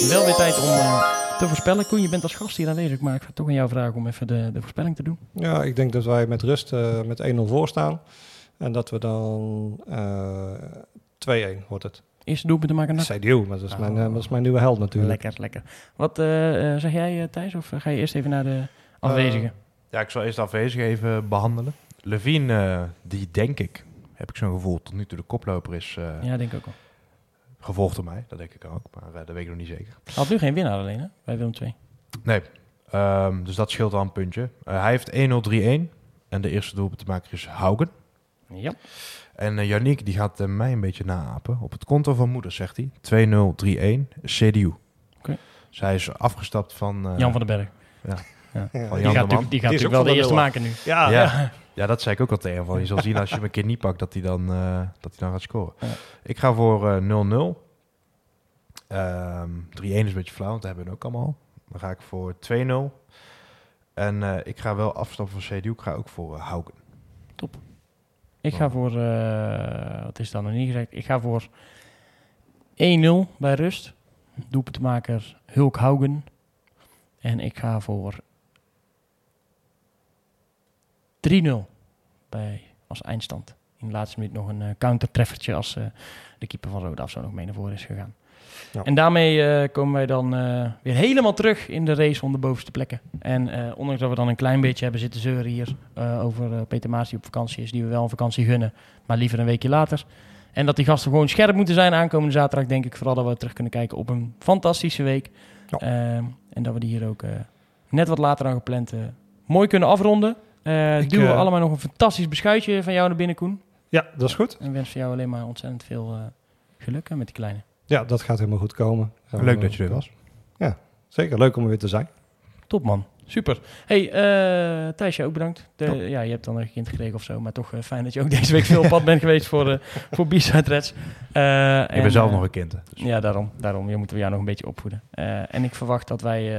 wel weer tijd om eh, te voorspellen. Koen, je bent als gast hier aanwezig, maar ik ga toch aan jou vragen om even de, de voorspelling te doen. Ja, ik denk dat wij met rust eh, met 1-0 voor staan. En dat we dan eh 2-1 wordt het. Eerste doelpunt te maken. CDU, maar dat is, mijn, eh, dat is mijn nieuwe held natuurlijk. Lekker, lekker. Wat eh, eh, zeg jij, eh, Thijs? Of eh, ga je eerst even naar de afwezigen? Ja, ik zal eerst de afwezigen even behandelen. Levine, eh, die denk ik, heb ik zo'n gevoel, tot nu toe de koploper is eh, ja, denk ik ook al. Gevolgd door mij. Dat denk ik ook, maar eh, dat weet ik nog niet zeker. Hij had nu geen winnaar alleen, hè? Bij Willem 2. Nee, Ehm, dus dat scheelt al een puntje. Eh, hij heeft 1-0-3-1 en de eerste doelpunt te maken is Haugen. Ja. En uh, Yannick die gaat uh, mij een beetje naapen. Op het konto van moeder zegt hij 2-0-3-1 CDU. Okay. Dus hij is afgestapt van... Uh, Jan van den Berg. Ja. ja. Van die Jan gaat, de Man. die gaat die natuurlijk wel de eerste maken nu. Ja, ja. ja. dat zei ik ook al tegen van. Je zal zien als je hem een keer niet pakt dat hij dan, uh, dat hij dan gaat scoren. Ja. Ik ga voor 0-0. Um, 3-1 is een beetje flauw, want dat hebben we ook allemaal. Dan ga ik voor 2-0. En uh, ik ga wel afstappen van CDU. Ik ga ook voor Hauken. Top. Ik ga voor, uh, wat is dan nog niet gezegd? Ik ga voor 1-0 bij rust. Doelpuntenmaker Hulk Haugen. En ik ga voor 3-0 bij als eindstand. In de laatste minuut nog een uh, countertreffertje als uh, de keeper van Roda zo nog mee naar voren is gegaan. Ja. En daarmee uh, komen wij dan weer helemaal terug in de race om de bovenste plekken. En ondanks dat we dan een klein beetje hebben zitten zeuren hier over Peter Maas die op vakantie is, die we wel een vakantie gunnen, maar liever een weekje later. En dat die gasten gewoon scherp moeten zijn aankomende zaterdag, denk ik vooral dat we terug kunnen kijken op een fantastische week. Ja. en dat we die hier ook net wat later dan gepland mooi kunnen afronden. Ik, duwen we allemaal nog een fantastisch beschuitje van jou naar binnen, Koen. Ja, dat is goed. En wensen jou alleen maar ontzettend veel geluk met die kleine. Ja, dat gaat helemaal goed komen. Leuk dat je er was. Ja, zeker. Leuk om er weer te zijn. Top man. Super. Hey, uh, Thijsje, ook bedankt. De, ja. ja. je hebt dan een kind gekregen of zo, maar toch uh, fijn dat je ook deze week veel op pad bent geweest voor, uh, voor B-Side Reds. ik ben zelf nog een kind. Dus. Ja, daarom. daarom. Je moeten we jou nog een beetje opvoeden. en ik verwacht dat wij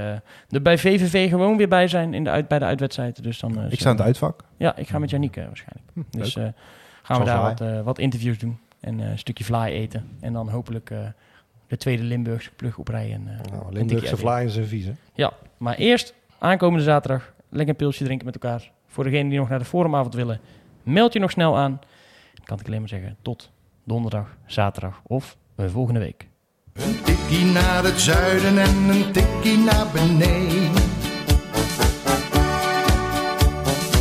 er bij VVV gewoon weer bij zijn in de uit, bij de uitwedstrijden. Dus dan, ik sta in het uitvak. Ja, ik ga met Janiek waarschijnlijk. Hm, dus gaan we daar wat, wat, interviews doen en een stukje fly eten. En dan hopelijk de tweede Limburgse plug oprijden. Uh, nou, Limburgse fly is een vies, hè? Ja, maar eerst aankomende zaterdag lekker een pilsje drinken met elkaar. Voor degenen die nog naar de forumavond willen, meld je nog snel aan. Dan kan ik alleen maar zeggen tot donderdag, zaterdag of volgende week. Een tikkie naar het zuiden en een tikkie naar beneden.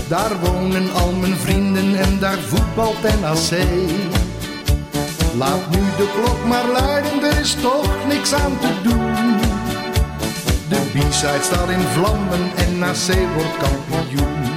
Daar wonen al mijn vrienden en daar voetbalt NAC. Laat nu de klok maar luiden, er is toch niks aan te doen. De B-side staat in vlammen en NAC wordt kampioen.